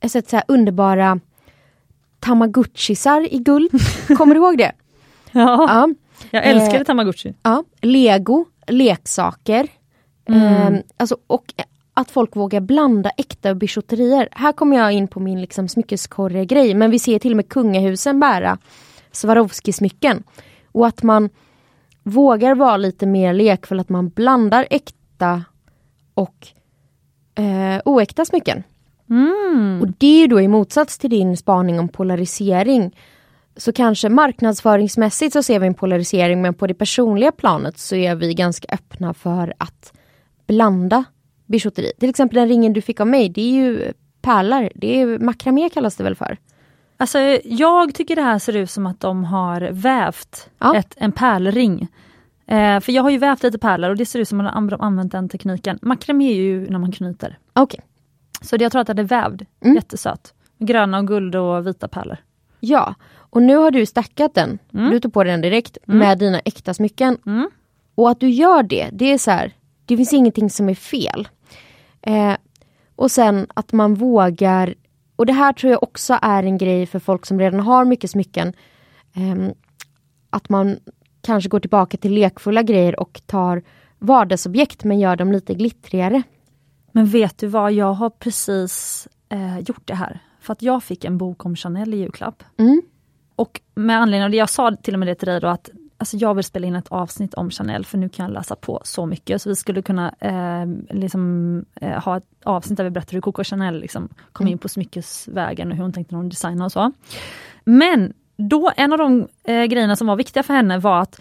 jag har sett så underbara tamagotchisar i guld. Kommer du ihåg det? Ja, ja. jag älskade eh, tamagotchi. Ja, lego, leksaker. Mm. Eh, alltså, och att folk vågar blanda äkta bijouterier. Här kommer jag in på min liksom, smyckeskorre-grej, men vi ser till och med kungahusen bära Swarovski-smycken. Och att man vågar vara lite mer lekfull, att man blandar äkta och eh, oäkta smycken. Mm. Och det är ju då i motsats till din spaning om polarisering. Så kanske marknadsföringsmässigt så ser vi en polarisering men på det personliga planet så är vi ganska öppna för att blanda bijouteri. Till exempel den ringen du fick av mig, det är ju pärlor. Det är makramé kallas det väl för? Alltså jag tycker det här ser ut som att de har vävt ja. ett, en pärlring. Eh, för jag har ju vävt lite pärlor och det ser ut som att de använt den tekniken. Makramé är ju när man knyter. Okay. Så jag tror att den är vävd. Mm. Jättesöt. Gröna och guld och vita pärlor. Ja, och nu har du stackat den. Mm. Du tog på den direkt Mm. med dina äkta smycken. Mm. Och att du gör det, det är så här, det finns ingenting som är fel. Eh, och sen att man vågar, och det här tror jag också är en grej för folk som redan har mycket smycken. Eh, att man kanske går tillbaka till lekfulla grejer och tar vardagsobjekt men gör dem lite glittrigare. Men vet du vad, jag har precis eh, gjort det här. För att jag fick en bok om Chanel i julklapp. Mm. Och med anledning av det, jag sa till och med det till dig då att alltså jag vill spela in ett avsnitt om Chanel för nu kan jag läsa på så mycket. Så vi skulle kunna eh, liksom, eh, ha ett avsnitt där vi berättar hur Coco Chanel liksom, kom Mm. in på smyckesvägen och hur hon tänkte när hon designade och så. Men då, en av de eh, grejerna som var viktiga för henne var att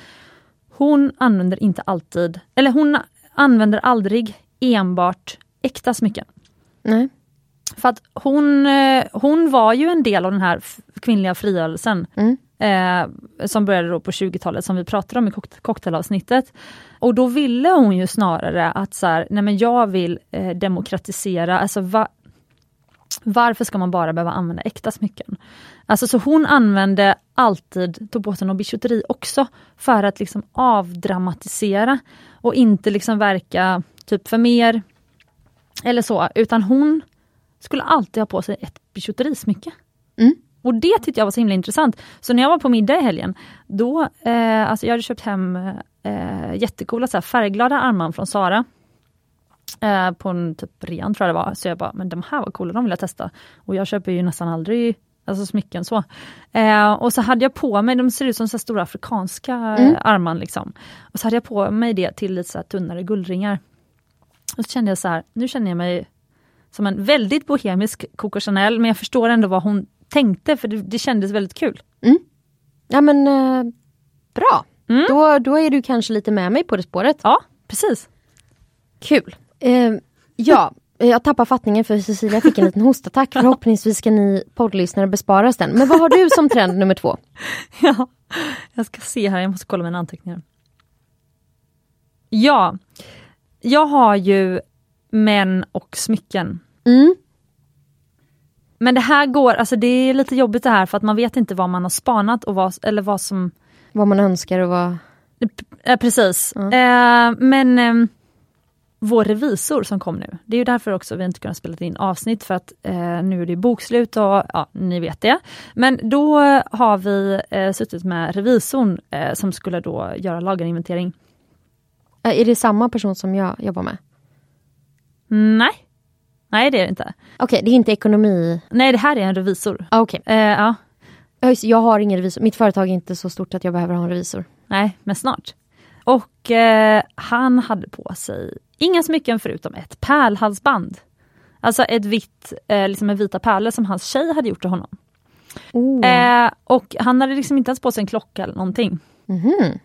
hon använder inte alltid, eller hon använder aldrig enbart äkta smycken. Nej. För att hon, eh, hon var ju en del av den här kvinnliga frigörelsen Mm eh, som började då på 20-talet som vi pratade om i cock- cocktailavsnittet. Och då ville hon ju snarare att så här, nej men jag vill eh, demokratisera, alltså va, varför ska man bara behöva använda äkta smycken? Alltså så hon använde alltid, tog på sig någon bijouteri också för att liksom avdramatisera och inte liksom verka typ för mer eller så, utan hon skulle alltid ha på sig ett bijouterismycke. Mm. Och det tyckte jag var så himla intressant. Så när jag var på middag i helgen, då, eh, alltså jag hade köpt hem eh, jättecoola så här, färgglada armband från Sara. Eh, på en typ rean tror jag det var. Så jag bara, men de här var coola, de vill jag testa. Och jag köper ju nästan aldrig alltså smycken så. Eh, och så hade jag på mig, de ser ut som så stora afrikanska Mm. eh, armband liksom. Och så hade jag på mig det till lite så tunnare guldringar. Och så kände jag så här, nu känner jag mig som en väldigt bohemisk Coco Chanel, men jag förstår ändå vad hon tänkte, för det, det kändes väldigt kul. Ja men eh, bra. Mm. Då, då är du kanske lite med mig på det spåret. Ja, precis. Kul. Eh, ja, jag tappar fattningen för Cecilia fick en liten hostattack. Förhoppningsvis ska ni poddlyssnare besparas den. Men vad har du som trend nummer två? Ja, jag ska se här, jag måste kolla mina anteckningar. Ja, jag har ju män och smycken. Mm. Men det här går, alltså det är lite jobbigt det här för att man vet inte vad man har spanat och vad, eller vad som Vad man önskar och vad... Eh, precis. Ja. Eh, men eh, vår revisor som kom nu, det är ju därför också vi inte kunnat spela in avsnitt för att eh, nu är det bokslut och ja, ni vet det. Men då har vi eh, suttit med revisorn eh, som skulle då göra lagerinventering. Är det samma person som jag jobbar med? Nej, nej det är det inte. Okej, det är inte ekonomi... Nej, det här är en revisor. Ah, Okej. Eh, ja. Jag har ingen revisor. Mitt företag är inte så stort att jag behöver ha en revisor. Nej, men snart. Och eh, han hade på sig inga smycken förutom ett pärlhalsband. Alltså ett vitt, eh, liksom med vita pärlor som hans tjej hade gjort till honom. Oh. Eh, och han hade liksom inte ens på sig en klocka eller någonting. Mhm.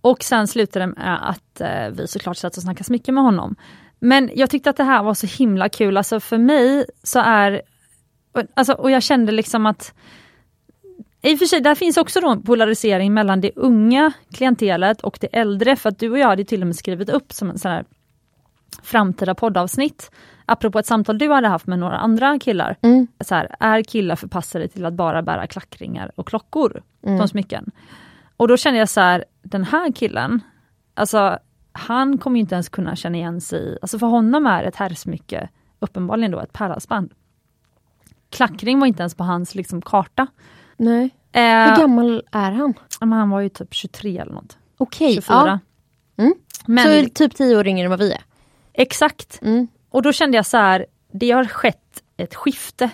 Och sen slutade det med att eh, vi såklart satt och snackade smycken med honom. Men jag tyckte att det här var så himla kul, alltså för mig så är... Alltså, och jag kände liksom att... I och för sig, där finns också då en polarisering mellan det unga klientelet och det äldre, för att du och jag hade till och med skrivit upp som en sån här framtida poddavsnitt, apropå ett samtal du hade haft med några andra killar. Mm. Så här, är killar förpassade till att bara bära klackringar och klockor Mm. som smycken? Och då kände jag så här, den här killen, alltså han kommer ju inte ens kunna känna igen sig alltså för honom är ett herrsmycke uppenbarligen då ett pärlhalsband. Klackring var inte ens på hans liksom, karta. Nej. Eh, Hur gammal är han? han var ju typ 23 eller något. Okej. 24. Ja. Mm. Men Så typ tio år yngre än vad vi är. exakt. Mm. Och då kände jag så här, det har skett ett skifte.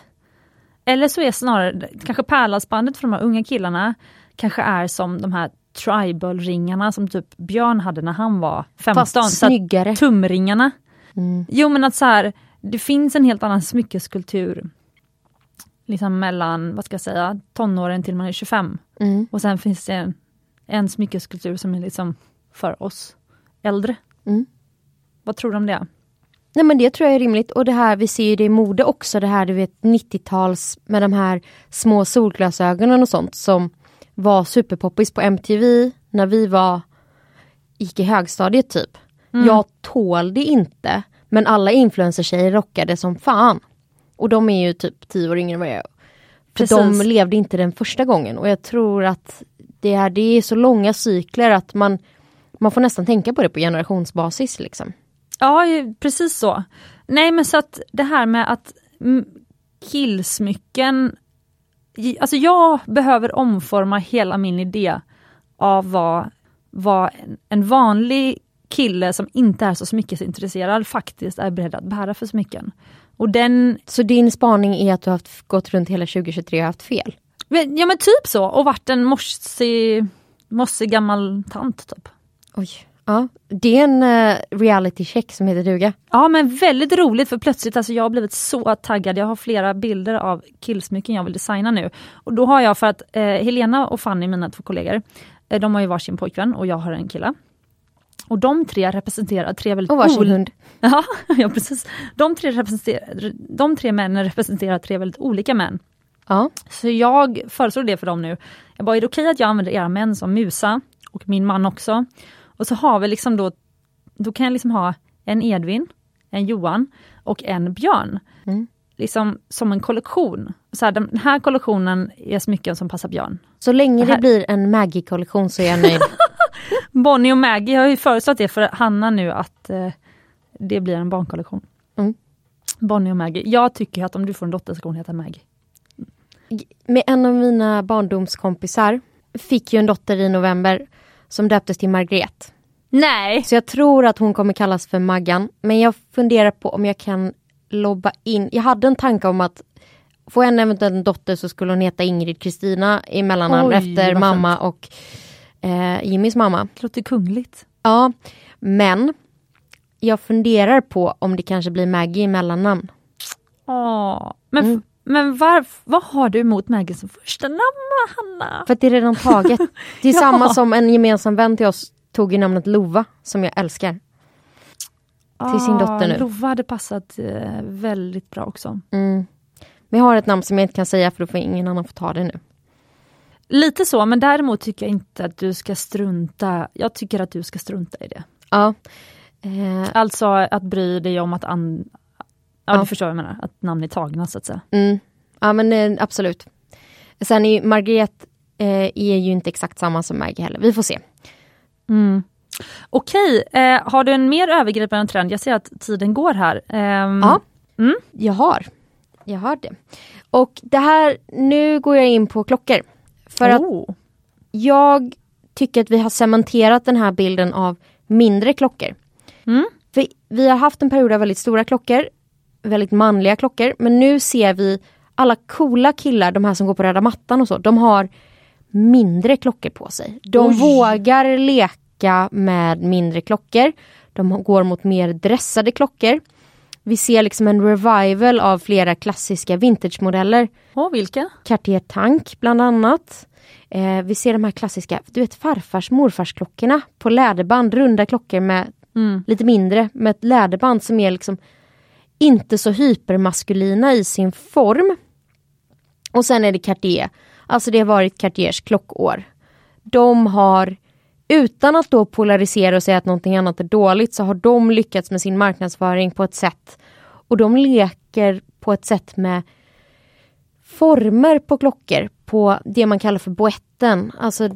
Eller så är snarare, kanske pärlhalsbandet för de här unga killarna kanske är som de här tribal-ringarna som typ Björn hade när han var 15. Fast snyggare. tumringarna. Mm. Jo men att så här, det finns en helt annan smyckeskultur. Liksom mellan, vad ska jag säga, tonåren till man är 25. Mm. Och sen finns det en, en smyckeskultur som är liksom för oss äldre. Mm. Vad tror du om det? Nej men det tror jag är rimligt och det här vi ser ju det i mode också det här du vet 90-tals med de här små solglasögonen och sånt som var superpoppis på MTV när vi var gick i högstadiet typ. Jag tål det inte men alla influencertjejer rockade som fan. Och de är ju typ tio år yngre än vad jag är. För Precis. de levde inte den första gången och jag tror att det är, det är så långa cykler att man man får nästan tänka på det på generationsbasis liksom. Ja, precis så. Nej men så att det här med att mm, killsmycken, alltså jag behöver omforma hela min idé av vad, vad en, vanlig kille som inte är så smyckesintresserad faktiskt är beredd att bära för smycken. Och den, Så din spaning är att du har haft, gått runt hela 2023 och haft fel? men- ja men typ så, och varit en mossig, mossig gammal tant typ. Oj. Ja, det är en uh, reality check som heter duga. Ja men väldigt roligt för plötsligt, alltså jag har blivit så taggad. Jag har flera bilder av killsmycken jag vill designa nu. Och då har jag för att eh, Helena och Fanny, mina två kollegor, eh, de har ju varsin pojkvän och jag har en kille. Och de tre representerar tre väldigt Och varsin hund. Ja, ja precis. De tre, representerar, de tre männen representerar tre väldigt olika män. Ja. Så jag föreslår det för dem nu. Jag bara, är det okej att jag använder era män som musa? Och min man också. Och så har vi liksom då, då kan jag liksom ha en Edvin, en Johan och en Björn. Mm. Liksom som en kollektion. Så här, den här kollektionen är smycken som passar Björn. Så länge Det det blir en Maggie-kollektion så är jag nöjd. Bonnie och Maggie har ju föreslagit det för Hanna nu att eh, det blir en barnkollektion. Mm. Bonnie och Maggie. Jag tycker att om du får en dotter ska hon heta Maggie. Med en av mina barndomskompisar fick ju en dotter i november som döptes till Margret. Nej! Så jag tror att hon kommer kallas för Maggan. Men jag funderar på om jag kan lobba in. Jag hade en tanke om att få en eventuellt en dotter så skulle hon heta Ingrid Kristina i mellannamn efter mamma och eh, Jimmys mamma. Det låter kungligt. Ja, men jag funderar på om det kanske blir Maggie i mellannamn. Åh, men, Mm. Men varf, vad har du emot Maggie som första namn Hanna? För att det är redan taget. Det är Ja. samma som en gemensam vän till oss tog ju namnet Lova som jag älskar. till sin dotter nu. Lova hade passat eh, väldigt bra också. Mm. Men jag har ett namn som jag inte kan säga för då får ingen annan få ta det nu. Lite så, men däremot tycker jag inte att du ska strunta. Jag tycker att du ska strunta i det. Ja. Eh, Alltså att bry dig om att an... Ja, du förstår vad jag menar, att namn är tagna så att säga. mm. Ja men eh, absolut. Sen är Margret eh, är ju inte exakt samma som Maggie heller. Vi får se. Mm. Okej, eh, har du en mer övergripande trend? Jag ser att tiden går här. Ehm, Ja. Mm. Jag har. Jag har det. Och det här, nu går jag in på klockor. För att oh. jag tycker att vi har cementerat den här bilden av mindre klockor. Mm. För vi har haft en period av väldigt stora klockor, väldigt manliga klockor, men nu ser vi alla coola killar, de här som går på röda mattan och så, de har mindre klockor på sig. De Oj. vågar leka med mindre klockor. De går mot mer dressade klockor. Vi ser liksom en revival av flera klassiska vintagemodeller. Åh, vilka? Cartier Tank bland annat. Eh, vi ser de här klassiska, du vet farfars morfars klockorna på läderband, runda klockor med Mm. lite mindre med ett läderband som är liksom inte så hypermaskulina i sin form. Och sen är det Cartier. Alltså det har varit Cartiers klockår. De har, utan att då polarisera och säga att någonting annat är dåligt, så har de lyckats med sin marknadsföring på ett sätt och de leker på ett sätt med former på klockor på det man kallar för boetten. Alltså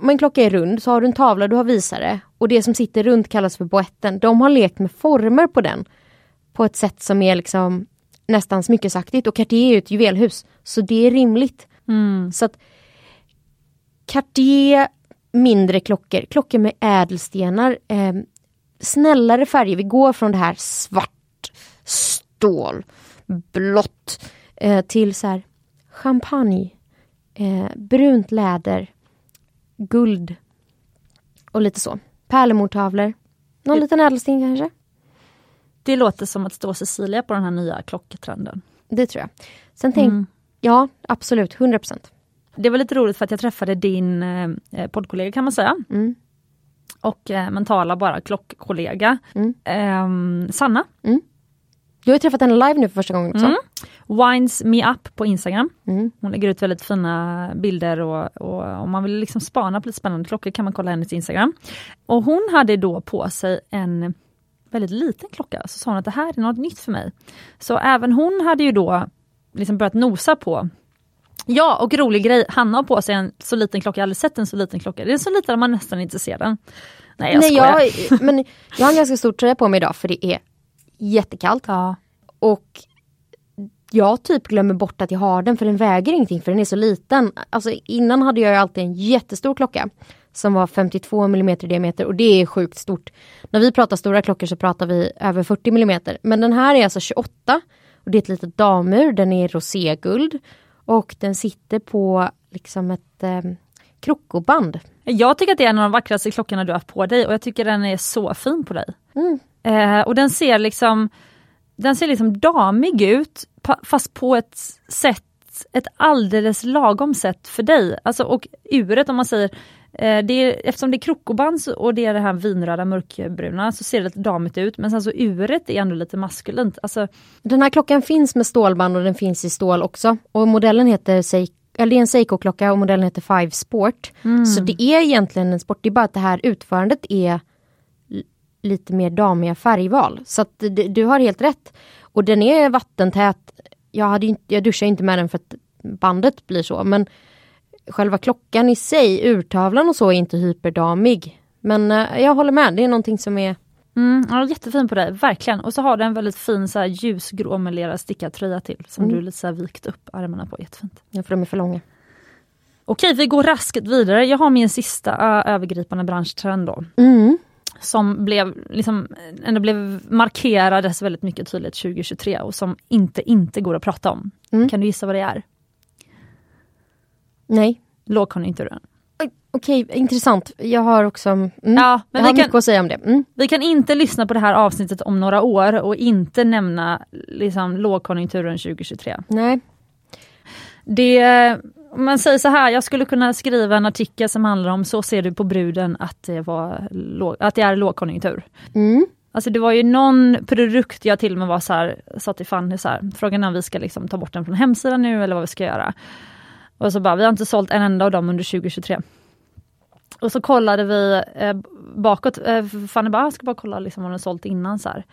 om en klocka är rund så har du en tavla, du har visare och det som sitter runt kallas för boetten. De har lekt med former på den på ett sätt som är liksom nästan smyckesaktigt och Cartier är ju ett juvelhus så det är rimligt. Mm. Så att Cartier, mindre klockor, klockor med ädelstenar, eh, snällare färger. Vi går från det här svart, stål, blått eh, till så här champagne, eh, brunt läder, guld och lite så. Pärlemortavlor, någon liten ädelsten kanske. Det låter som att stå Cecilia på den här nya klocktrenden. Det tror jag. Sen tänk, Mm. ja absolut, 100 procent. Det var lite roligt för att jag träffade din eh, poddkollega kan man säga. Mm. Och eh, mentala bara klockkollega. Mm. Ehm, Sanna. Du har ju träffat henne live nu för första gången också. Mm. Wines me up på Instagram. Mm. Hon lägger ut väldigt fina bilder och, och om man vill liksom spana på lite spännande klockor kan man kolla hennes Instagram. Och hon hade då på sig en väldigt liten klocka, så sa hon att det här är något nytt för mig. Så även hon hade ju då liksom börjat nosa på Ja, och rolig grej, Hanna har på sig en så liten klocka, jag har aldrig sett en så liten klocka. Det är så liten att man nästan inte ser den. Nej jag Nej, skojar. jag, men jag har en ganska stor tröja på mig idag för det är jättekallt. Ja. Och jag typ glömmer bort att jag har den för den väger ingenting för den är så liten. Alltså innan hade jag ju alltid en jättestor klocka som var 52 mm i diameter och det är sjukt stort. När vi pratar stora klockor så pratar vi över 40 mm. Men den här är alltså 28 och det är ett litet damur, den är roséguld och den sitter på liksom ett eh, krokoband. Jag tycker att det är en av de vackraste klockorna du har på dig och jag tycker den är så fin på dig. Mm. Eh, och den ser liksom den ser liksom damig ut fast på ett sätt, ett alldeles lagom sätt för dig. Alltså och uret om man säger, eh, det är, eftersom det är krokoband och det är det här vinröda mörkbruna så ser det lite damigt ut men sen så uret är ändå lite maskulint. Alltså, Den här klockan finns med stålband och den finns i stål också. Och modellen heter Seiko, eller det är en Seiko-klocka och modellen heter Five Sport. Så det är egentligen en sport, det är bara att det här utförandet är lite mer damiga färgval. Så att d- du har helt rätt. Och den är vattentät. Jag, hade inte, jag duschar inte med den för att bandet blir så men själva klockan i sig, urtavlan och så är inte hyperdamig. Men eh, jag håller med, det är någonting som är mm, ja, jättefin på dig, verkligen. Och så har den en väldigt fin så här, ljusgrå melerad stickad tröja till som Mm. du lite så här, vikt upp armarna på, jättefint. Ja, för de är för långa. Okej, vi går raskt vidare. Jag har min sista ö, övergripande branschtrend då. Mm. Som blev, liksom, ändå blev markerades väldigt mycket tydligt 2023 och som inte inte går att prata om. Mm. Kan du gissa vad det är? Nej. Lågkonjunkturen. Okej, intressant. Jag har också mm, Ja, jag men har vi mycket kan, att säga om det. Mm. vi kan inte lyssna på det här avsnittet om några år och inte nämna liksom, lågkonjunkturen 2023. Nej. Det, om man säger så här, jag skulle kunna skriva en artikel som handlar om så ser du på bruden att det, var att det är lågkonjunktur. Mm. Alltså det var ju någon produkt jag till och med var så här, sa till Fanny så här, frågan är om vi ska liksom ta bort den från hemsidan nu eller vad vi ska göra. Och så bara, vi har inte sålt en enda av dem under 2023. Och så kollade vi eh, bakåt, eh, Fanny bara, ah, jag ska bara kolla liksom vad den sålt innan så här.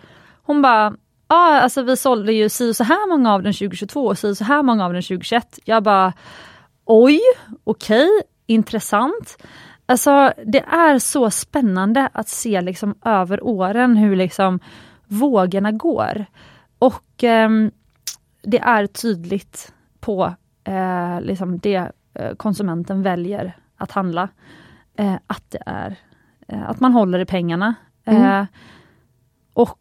Hon bara, ja alltså vi sålde ju si och så här många av den 2022 och si och så här många av den 2021. Jag bara, oj, okej, intressant. Alltså det är så spännande att se liksom över åren hur liksom vågorna går. Och eh, det är tydligt på eh, liksom det eh, konsumenten väljer att handla. Eh, att det är eh, att man håller i pengarna. Mm. Eh, och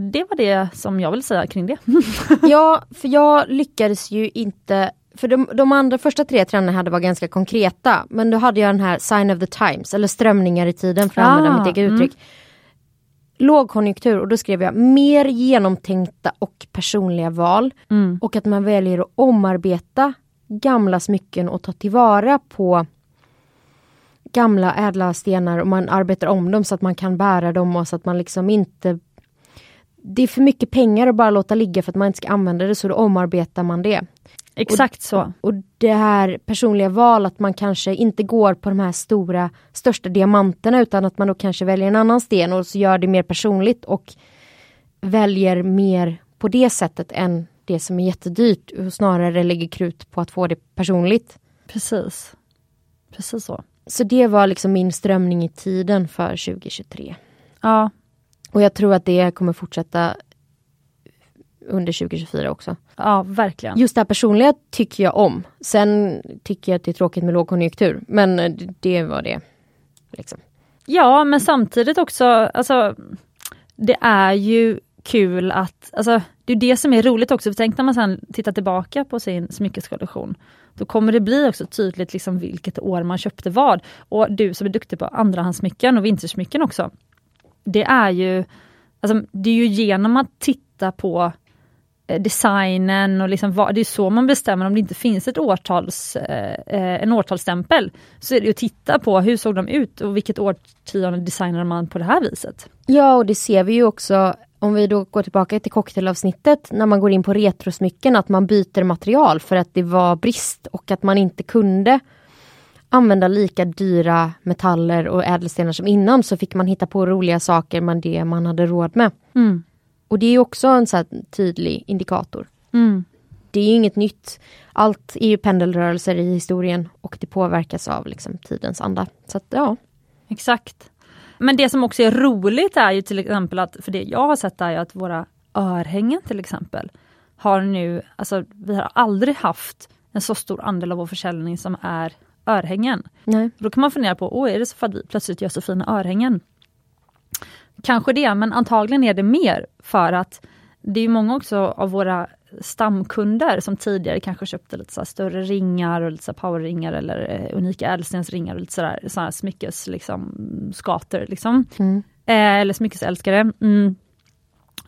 det var det som jag vill säga kring det. ja, för jag lyckades ju inte för de, de andra första tre trenderna hade var ganska konkreta. Men då hade jag den här sign of the times, eller strömningar i tiden för att ah, använda mitt eget uttryck. Mm. Lågkonjunktur och då skrev jag mer genomtänkta och personliga val. Mm. Och att man väljer att omarbeta gamla smycken och ta tillvara på gamla ädla stenar och man arbetar om dem så att man kan bära dem och så att man liksom inte det är för mycket pengar att bara låta ligga för att man inte ska använda det så då omarbetar man det. Exakt och, så. Och det här personliga val att man kanske inte går på de här stora största diamanterna utan att man då kanske väljer en annan sten och så gör det mer personligt och väljer mer på det sättet än det som är jättedyrt och snarare lägger krut på att få det personligt. Precis. Precis så. Så det var liksom min strömning i tiden för 2023. Ja. Och jag tror att det kommer fortsätta under 2024 också. Ja, verkligen. Just det här personliga tycker jag om. Sen tycker jag att det är tråkigt med lågkonjunktur, men det var det. Liksom. Ja, men samtidigt också, alltså, det är ju kul att, alltså, det är det som är roligt också, för tänk när man sen tittar tillbaka på sin smyckeskollektion. Då kommer det bli också tydligt liksom vilket år man köpte vad. Och du som är duktig på andrahandssmycken och vintersmycken också. Det är ju, alltså, det är ju genom att titta på Eh, designen och liksom vad, det är så man bestämmer om det inte finns ett årtals, eh, eh, en årtalsstämpel. Så är det att titta på hur såg de ut och vilket årtionde designade man på det här viset. Ja och det ser vi ju också om vi då går tillbaka till cocktailavsnittet när man går in på retrosmycken att man byter material för att det var brist och att man inte kunde använda lika dyra metaller och ädelstenar som innan så fick man hitta på roliga saker med det man hade råd med. Mm. Och det är också en så tydlig indikator. Mm. Det är inget nytt. Allt är ju pendelrörelser i historien och det påverkas av liksom, tidens anda. Så att, ja. Exakt. Men det som också är roligt är ju till exempel att, för det jag har sett är att våra örhängen till exempel har nu, alltså vi har aldrig haft en så stor andel av vår försäljning som är örhängen. Nej. Då kan man fundera på, åh är det så för att vi plötsligt gör så fina örhängen? Kanske det, men antagligen är det mer för att det är många också av våra stamkunder som tidigare kanske köpte lite så större ringar och lite så powerringar eller eh, unika ädelstensringar och lite sådär, sådär smyckes liksom, skater liksom. Mm. Eh, eller smyckesälskare. Mm,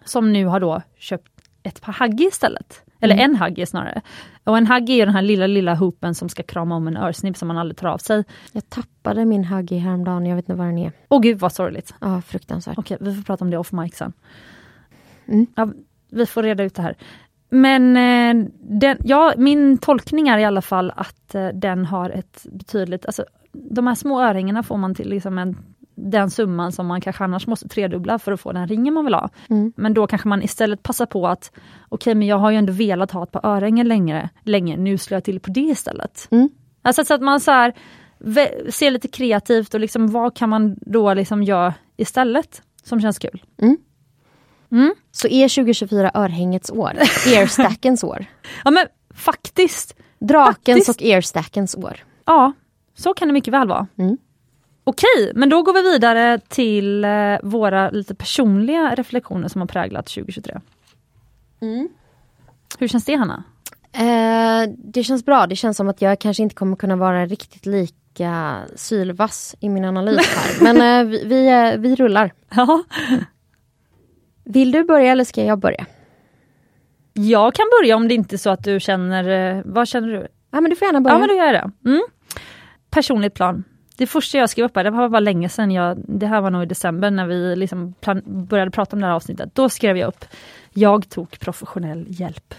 som nu har då köpt ett par haggi istället. Eller mm. en haggi snarare. Och en haggi är den här lilla, lilla hoopen som ska krama om en örsnibb som man aldrig tar av sig. Jag tappade min haggi häromdagen, jag vet inte var den är. Åh gud vad sorgligt. Ja, fruktansvärt. Okej, vi får prata om det off mic sen. Mm. Ja, vi får reda ut det här. Men eh, den, ja, min tolkning är i alla fall att eh, den har ett betydligt, alltså de här små örhängena får man till liksom en den summan som man kanske annars måste tredubbla för att få den ringen man vill ha. Mm. Men då kanske man istället passar på att, okej okay, men jag har ju ändå velat ha ett par örhängen längre, länge, nu slår jag till på det istället. Mm. Alltså så att man så här, ser lite kreativt och liksom, vad kan man då liksom göra istället som känns kul. Mm. Mm. Så är 2024 örhängets år? Earstackens år? ja men faktiskt. Drakens faktiskt. och earstackens år? Ja, så kan det mycket väl vara. Mm. Okej, men då går vi vidare till eh, våra lite personliga reflektioner som har präglat 2023. Mm. Hur känns det Hanna? Eh, det känns bra. Det känns som att jag kanske inte kommer kunna vara riktigt lika sylvass i min analys här. Men eh, vi, vi, eh, vi rullar. Ja. Vill du börja eller ska jag börja? Jag kan börja om det inte är så att du känner, eh, vad känner du? Ja men du får gärna börja. Ja men då gör jag det. Mm. Personligt plan. Det första jag skrev upp här, det var bara länge sedan, jag, det här var nog i december när vi liksom plan, började prata om det här avsnittet. Då skrev jag upp, jag tog professionell hjälp.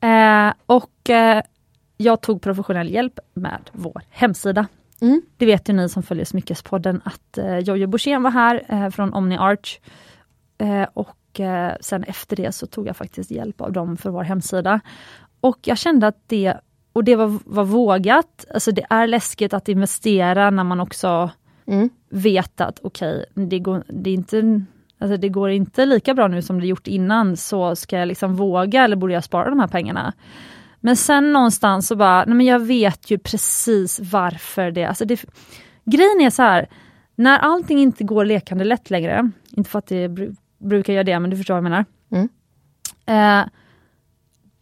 Eh, och eh, jag tog professionell hjälp med vår hemsida. Mm. Det vet ju ni som följer Smyckespodden att eh, Jojo Borssén var här eh, från Omni Arch. Eh, och eh, sen efter det så tog jag faktiskt hjälp av dem för vår hemsida. Och jag kände att det och det var, var vågat. Alltså det är läskigt att investera när man också mm. vet att okej, okay, det, går, det, inte, alltså det går inte lika bra nu som det gjort innan, så ska jag liksom våga eller borde jag spara de här pengarna? Men sen någonstans så bara, nej men jag vet ju precis varför det, alltså det grejen är så här, när allting inte går lekande lätt längre, inte för att det bru brukar göra det, men du förstår vad jag menar. Mm. Eh,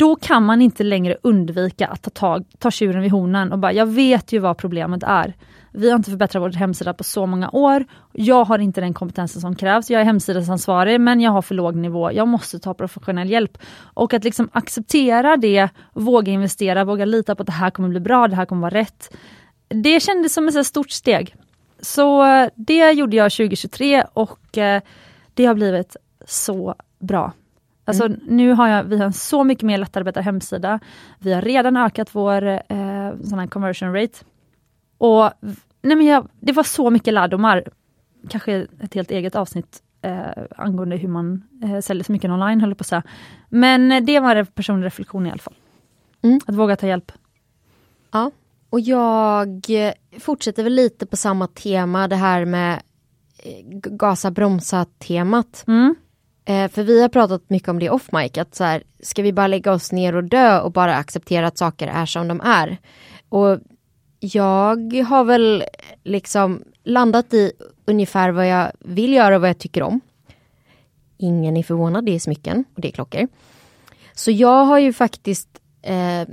då kan man inte längre undvika att ta, tag, ta tjuren vid hornen och bara, jag vet ju vad problemet är. Vi har inte förbättrat vår hemsida på så många år. Jag har inte den kompetensen som krävs. Jag är hemsidesansvarig men jag har för låg nivå. Jag måste ta professionell hjälp. Och att liksom acceptera det, våga investera, våga lita på att det här kommer bli bra, det här kommer vara rätt. Det kändes som ett stort steg. Så eh, det gjorde jag 2023 och eh, det har blivit så bra. Alltså mm. nu har jag, vi har en så mycket mer lättarbetad hemsida. Vi har redan ökat vår eh, sån conversion rate. Och nej men jag, Det var så mycket lärdomar. Kanske ett helt eget avsnitt eh, angående hur man eh, säljer så mycket online, höll på att säga. Men det var en personlig reflektion i alla fall. Mm. Att våga ta hjälp. Ja, och jag fortsätter väl lite på samma tema, det här med eh, gasa bromsa temat. Mm. Eh, för vi har pratat mycket om det off mic, att så här, ska vi bara lägga oss ner och dö och bara acceptera att saker är som de är? Och jag har väl liksom landat i ungefär vad jag vill göra och vad jag tycker om. Ingen är förvånad, det är smycken och det är klockor. Så jag har ju faktiskt eh,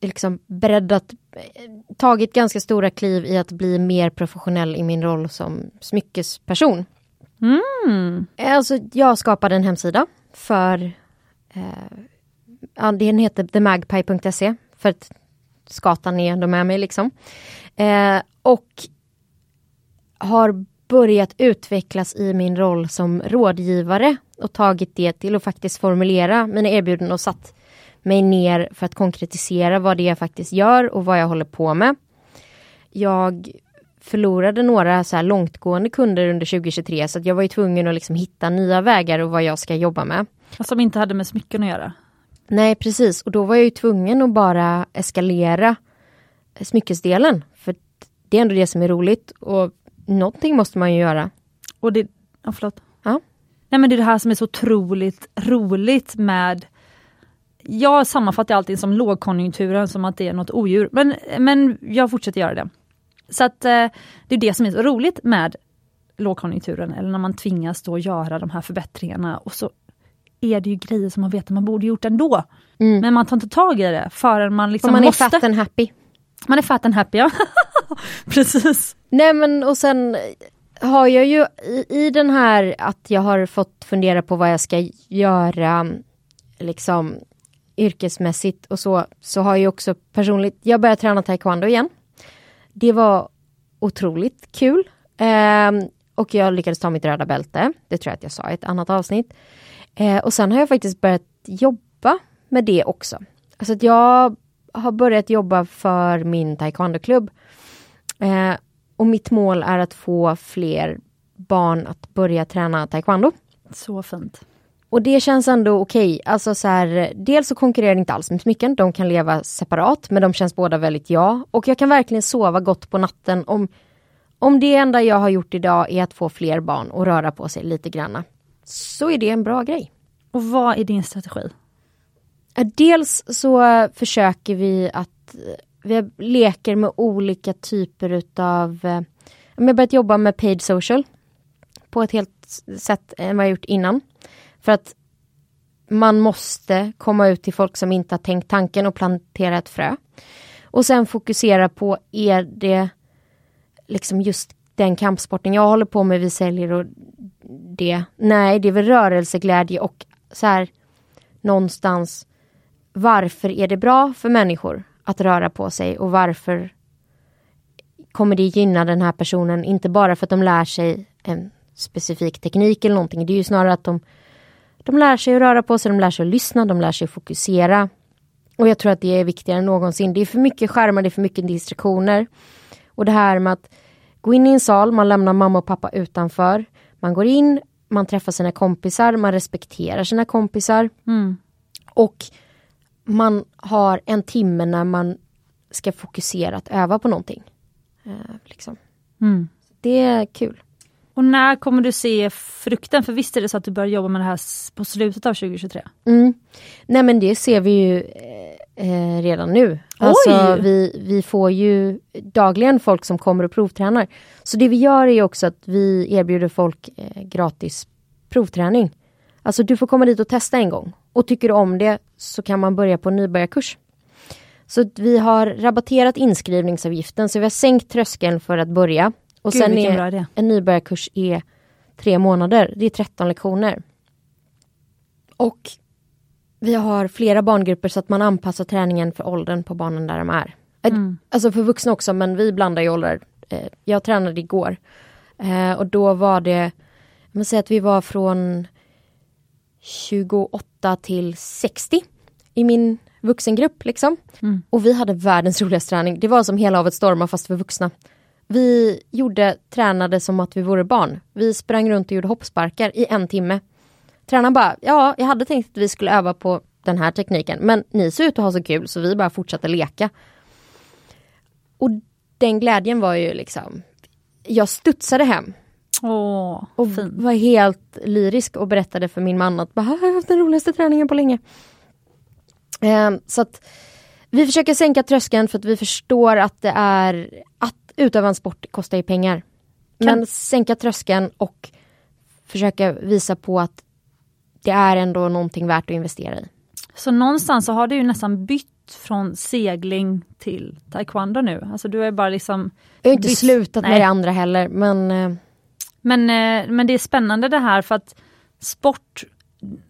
liksom breddat, eh, tagit ganska stora kliv i att bli mer professionell i min roll som smyckesperson. Mm. Alltså, jag skapade en hemsida för eh, den heter themagpie.se för att skatan är ändå med mig liksom. Eh, och har börjat utvecklas i min roll som rådgivare och tagit det till att faktiskt formulera mina erbjudanden och satt mig ner för att konkretisera vad det är jag faktiskt gör och vad jag håller på med. Jag förlorade några så här långtgående kunder under 2023 så jag var ju tvungen att liksom hitta nya vägar och vad jag ska jobba med. Som inte hade med smycken att göra? Nej precis och då var jag ju tvungen att bara eskalera smyckesdelen. För det är ändå det som är roligt och någonting måste man ju göra. Och det, ja, förlåt. Ja. Nej men det är det här som är så otroligt roligt med jag sammanfattar alltid som lågkonjunkturen som att det är något odjur, men, men jag fortsätter göra det. Så att eh, det är det som är så roligt med lågkonjunkturen, eller när man tvingas då göra de här förbättringarna och så är det ju grejer som man vet att man borde gjort ändå. Mm. Men man tar inte tag i det förrän man liksom man måste. Man är fat and happy. Man är fat and happy, ja. Precis. Nej men och sen har jag ju i, i den här att jag har fått fundera på vad jag ska göra liksom yrkesmässigt och så, så har jag också personligt, jag började träna taekwondo igen. Det var otroligt kul. Eh, och jag lyckades ta mitt röda bälte. Det tror jag att jag sa i ett annat avsnitt. Eh, och sen har jag faktiskt börjat jobba med det också. Alltså att jag har börjat jobba för min taekwondoklubb Eh, och mitt mål är att få fler barn att börja träna taekwondo. Så fint. Och det känns ändå okej. Okay. Alltså så här, dels så konkurrerar det inte alls med smycken. De kan leva separat men de känns båda väldigt ja. Och jag kan verkligen sova gott på natten om, om det enda jag har gjort idag är att få fler barn att röra på sig lite granna. Så är det en bra grej. Och vad är din strategi? Dels så försöker vi att vi leker med olika typer utav... Eh, vi har börjat jobba med paid social på ett helt sätt än vad jag gjort innan. För att man måste komma ut till folk som inte har tänkt tanken och plantera ett frö. Och sen fokusera på, är det liksom just den kampsporten jag håller på med, vi säljer och det. Nej, det är väl rörelseglädje och så här någonstans varför är det bra för människor att röra på sig och varför kommer det gynna den här personen, inte bara för att de lär sig en specifik teknik eller någonting. Det är ju snarare att de de lär sig att röra på sig, de lär sig att lyssna, de lär sig att fokusera. Och jag tror att det är viktigare än någonsin. Det är för mycket skärmar, det är för mycket distraktioner. Och det här med att gå in i en sal, man lämnar mamma och pappa utanför. Man går in, man träffar sina kompisar, man respekterar sina kompisar. Mm. Och man har en timme när man ska fokusera att öva på någonting. Eh, liksom. mm. Det är kul. Och när kommer du se frukten? För visst är det så att du börjar jobba med det här på slutet av 2023? Mm. Nej men det ser vi ju eh, redan nu. Alltså, vi, vi får ju dagligen folk som kommer och provtränar. Så det vi gör är också att vi erbjuder folk eh, gratis provträning. Alltså du får komma dit och testa en gång. Och tycker du om det så kan man börja på nybörjarkurs. Så vi har rabatterat inskrivningsavgiften så vi har sänkt tröskeln för att börja. Och Gud, sen är en nybörjarkurs är tre månader. Det är 13 lektioner. Och vi har flera barngrupper så att man anpassar träningen för åldern på barnen där de är. Mm. Alltså för vuxna också men vi blandar ju åldrar. Eh, Jag tränade igår. Eh, Och då var det, jag måste säga att vi var från 28 till 60 i min vuxengrupp liksom. Mm. Och vi hade världens roligaste träning. Det var som hela havet stormar fast för vuxna. Vi gjorde, tränade som att vi vore barn. Vi sprang runt och gjorde hoppsparkar i en timme. Tränaren bara, ja, jag hade tänkt att vi skulle öva på den här tekniken, men ni ser ut att ha så kul så vi bara fortsatte leka. Och den glädjen var ju liksom, jag studsade hem Åh, och fint. var helt lyrisk och berättade för min man att jag har haft den roligaste träningen på länge. Ehm, så att vi försöker sänka tröskeln för att vi förstår att det är att utöva en sport kostar ju pengar. Men sänka tröskeln och försöka visa på att det är ändå någonting värt att investera i. Så någonstans så har du ju nästan bytt från segling till taekwondo nu. Alltså du är bara liksom... Jag har inte bytt- slutat med Nej. det andra heller men eh, Men, eh, men det är spännande det här för att sport,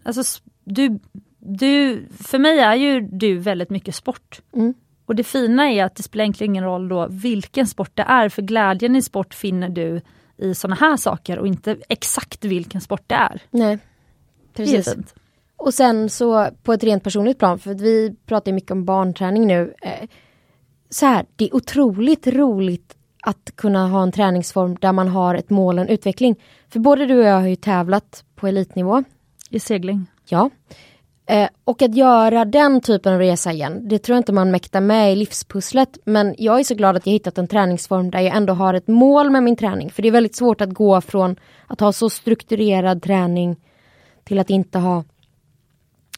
alltså du, du, för mig är ju du väldigt mycket sport. Mm. Och det fina är att det spelar egentligen ingen roll då vilken sport det är, för glädjen i sport finner du i såna här saker och inte exakt vilken sport det är. nej. Precis. Och sen så på ett rent personligt plan, för vi pratar mycket om barnträning nu. Eh, så här, det är otroligt roligt att kunna ha en träningsform där man har ett mål och en utveckling. För både du och jag har ju tävlat på elitnivå. I segling. Ja. Eh, och att göra den typen av resa igen, det tror jag inte man mäktar med i livspusslet. Men jag är så glad att jag hittat en träningsform där jag ändå har ett mål med min träning. För det är väldigt svårt att gå från att ha så strukturerad träning till att inte ha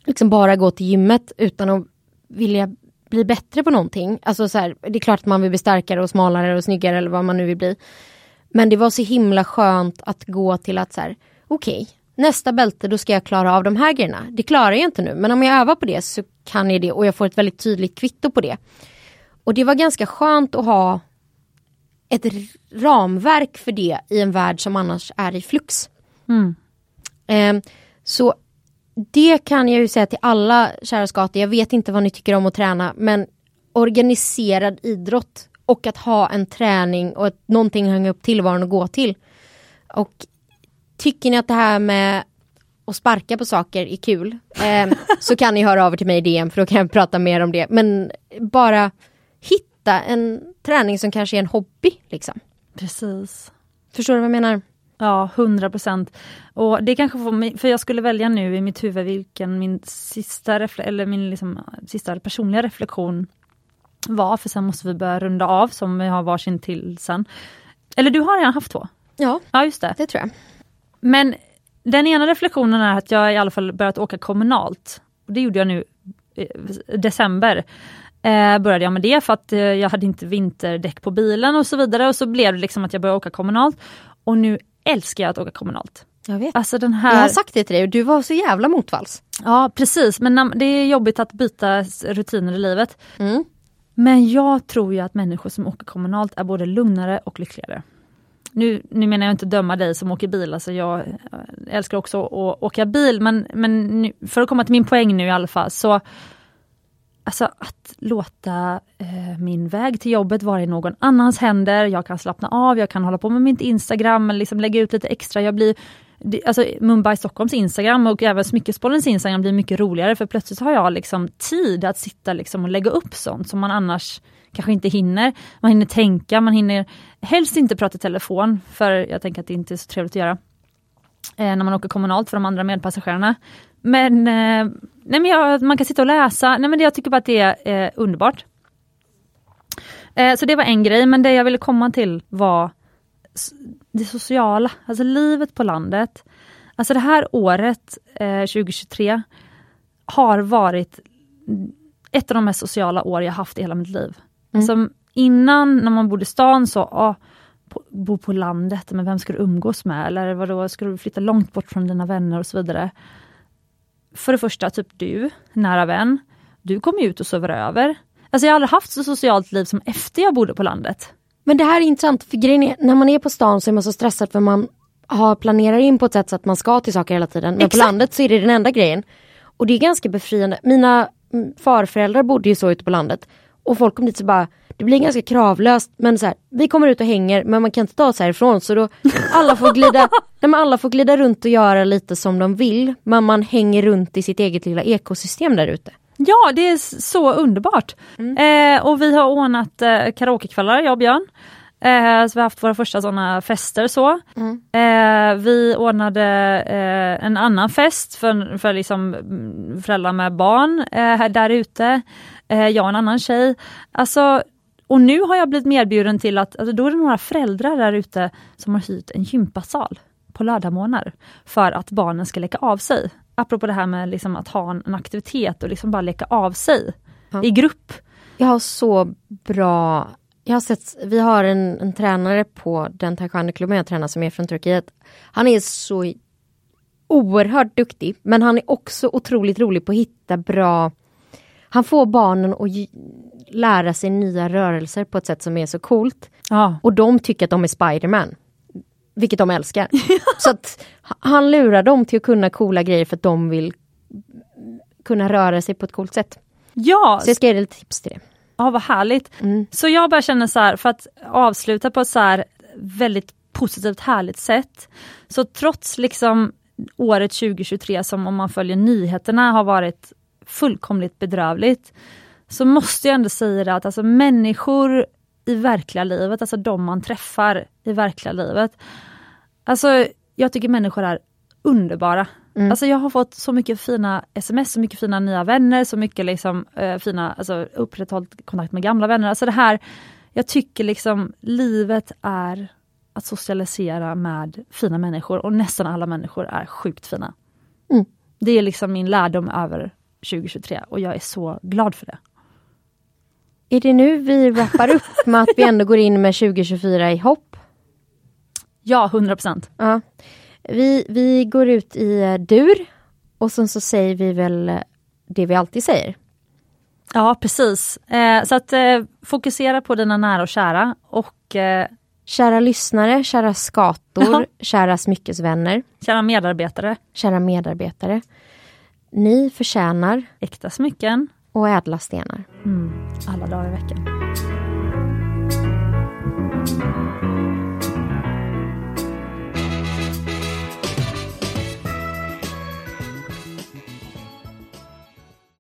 liksom bara gå till gymmet utan att vilja bli bättre på någonting. Alltså så här, det är klart att man vill bli starkare och smalare och snyggare eller vad man nu vill bli. Men det var så himla skönt att gå till att så här, okej, nästa bälte då ska jag klara av de här grejerna. Det klarar jag inte nu, men om jag övar på det så kan jag det och jag får ett väldigt tydligt kvitto på det. Och det var ganska skönt att ha ett ramverk för det i en värld som annars är i flux. Mm. Ehm, så det kan jag ju säga till alla kära skator. Jag vet inte vad ni tycker om att träna men organiserad idrott och att ha en träning och ett, någonting att hänga upp tillvaron och gå till. Och tycker ni att det här med att sparka på saker är kul ehm, så kan ni höra av er till mig i DM för då kan jag prata mer om det. Men bara hitta en träning som kanske är en hobby. Liksom. Precis. Förstår du vad jag menar? Ja, 100 procent. Och det kanske får mig, för jag skulle välja nu i mitt huvud vilken min sista, refle- eller min liksom, sista personliga reflektion var, för sen måste vi börja runda av som vi har varsin till sen. Eller du har redan haft två? Ja, Ja, just det. det tror jag. Men den ena reflektionen är att jag i alla fall börjat åka kommunalt. Och det gjorde jag nu i december. Eh, började jag med det för att eh, jag hade inte vinterdäck på bilen och så vidare. Och så blev det liksom att jag började åka kommunalt. Och nu älskar jag att åka kommunalt. Jag vet. Alltså den Jag här... har sagt det till dig och du var så jävla motvalls. Ja precis, men det är jobbigt att byta rutiner i livet. Mm. Men jag tror ju att människor som åker kommunalt är både lugnare och lyckligare. Nu, nu menar jag inte döma dig som åker bil, alltså jag eh, älskar också att åka bil, men, men nu, för att komma till min poäng nu i alla fall, så Alltså att låta eh, min väg till jobbet vara i någon annans händer, jag kan slappna av, jag kan hålla på med mitt Instagram, eller liksom lägga ut lite extra. Jag blir, alltså Mumbai Stockholms Instagram och även Smyckesbollens Instagram blir mycket roligare för plötsligt har jag liksom tid att sitta liksom och lägga upp sånt som man annars kanske inte hinner. Man hinner tänka, man hinner helst inte prata i telefon för jag tänker att det inte är så trevligt att göra eh, när man åker kommunalt för de andra medpassagerarna. Men, eh, nej men jag, man kan sitta och läsa, nej men det, jag tycker bara att det är eh, underbart. Eh, så det var en grej, men det jag ville komma till var det sociala, alltså livet på landet. Alltså det här året, eh, 2023, har varit ett av de mest sociala år jag haft i hela mitt liv. Mm. Alltså, innan när man bodde i stan så, ah, bo på landet, men vem ska du umgås med? Eller vadå, ska du flytta långt bort från dina vänner och så vidare. För det första, typ du, nära vän. Du kommer ut och sover över. Alltså jag har aldrig haft så socialt liv som efter jag bodde på landet. Men det här är intressant, för grejen är, när man är på stan så är man så stressad för man har planerar in på ett sätt så att man ska till saker hela tiden. Men Exakt. på landet så är det den enda grejen. Och det är ganska befriande. Mina mm, farföräldrar bodde ju så ute på landet. Och folk kom dit så bara, det blir ganska kravlöst men så här, vi kommer ut och hänger men man kan inte ta oss härifrån så då alla får glida, nej, alla får glida runt och göra lite som de vill men man hänger runt i sitt eget lilla ekosystem där ute. Ja det är så underbart! Mm. Eh, och vi har ordnat eh, karaokekvällar jag och Björn. Eh, så vi har haft våra första sådana fester så. Mm. Eh, vi ordnade eh, en annan fest för, för liksom mm, föräldrar med barn eh, där ute. Eh, jag och en annan tjej. Alltså, och nu har jag blivit medbjuden till att, alltså, då är det några föräldrar där ute som har hyrt en gympasal på lördagmorgnar för att barnen ska leka av sig. Apropå det här med liksom att ha en, en aktivitet och liksom bara leka av sig ja. i grupp. Jag har så bra jag har sett, vi har en, en tränare på den taekwondo-klubben jag tränar som är från Turkiet. Han är så oerhört duktig men han är också otroligt rolig på att hitta bra han får barnen att lära sig nya rörelser på ett sätt som är så coolt. Ja. Och de tycker att de är Spiderman. Vilket de älskar. så att han lurar dem till att kunna coola grejer för att de vill kunna röra sig på ett coolt sätt. Ja! Så jag ska ge dig lite tips till det. Ja vad härligt. Mm. Så jag bara känner så här, för att avsluta på ett så här väldigt positivt härligt sätt. Så trots liksom året 2023 som om man följer nyheterna har varit fullkomligt bedrövligt. Så måste jag ändå säga att alltså människor i verkliga livet, alltså de man träffar i verkliga livet. Alltså jag tycker människor är underbara. Mm. Alltså jag har fått så mycket fina sms, så mycket fina nya vänner, så mycket liksom, äh, fina, alltså upprätthållit kontakt med gamla vänner. Alltså det här, jag tycker liksom livet är att socialisera med fina människor och nästan alla människor är sjukt fina. Mm. Det är liksom min lärdom över 2023 och jag är så glad för det. Är det nu vi wrappar upp med att vi ändå går in med 2024 i hopp? Ja, 100 procent. Ja. Vi, vi går ut i dur och sen så säger vi väl det vi alltid säger. Ja precis. Eh, så att eh, fokusera på dina nära och kära och eh, Kära lyssnare, kära skator, kära smyckesvänner. Kära medarbetare. Kära medarbetare. Ni förtjänar äkta smycken och ädla stenar. Mm, alla dagar i veckan.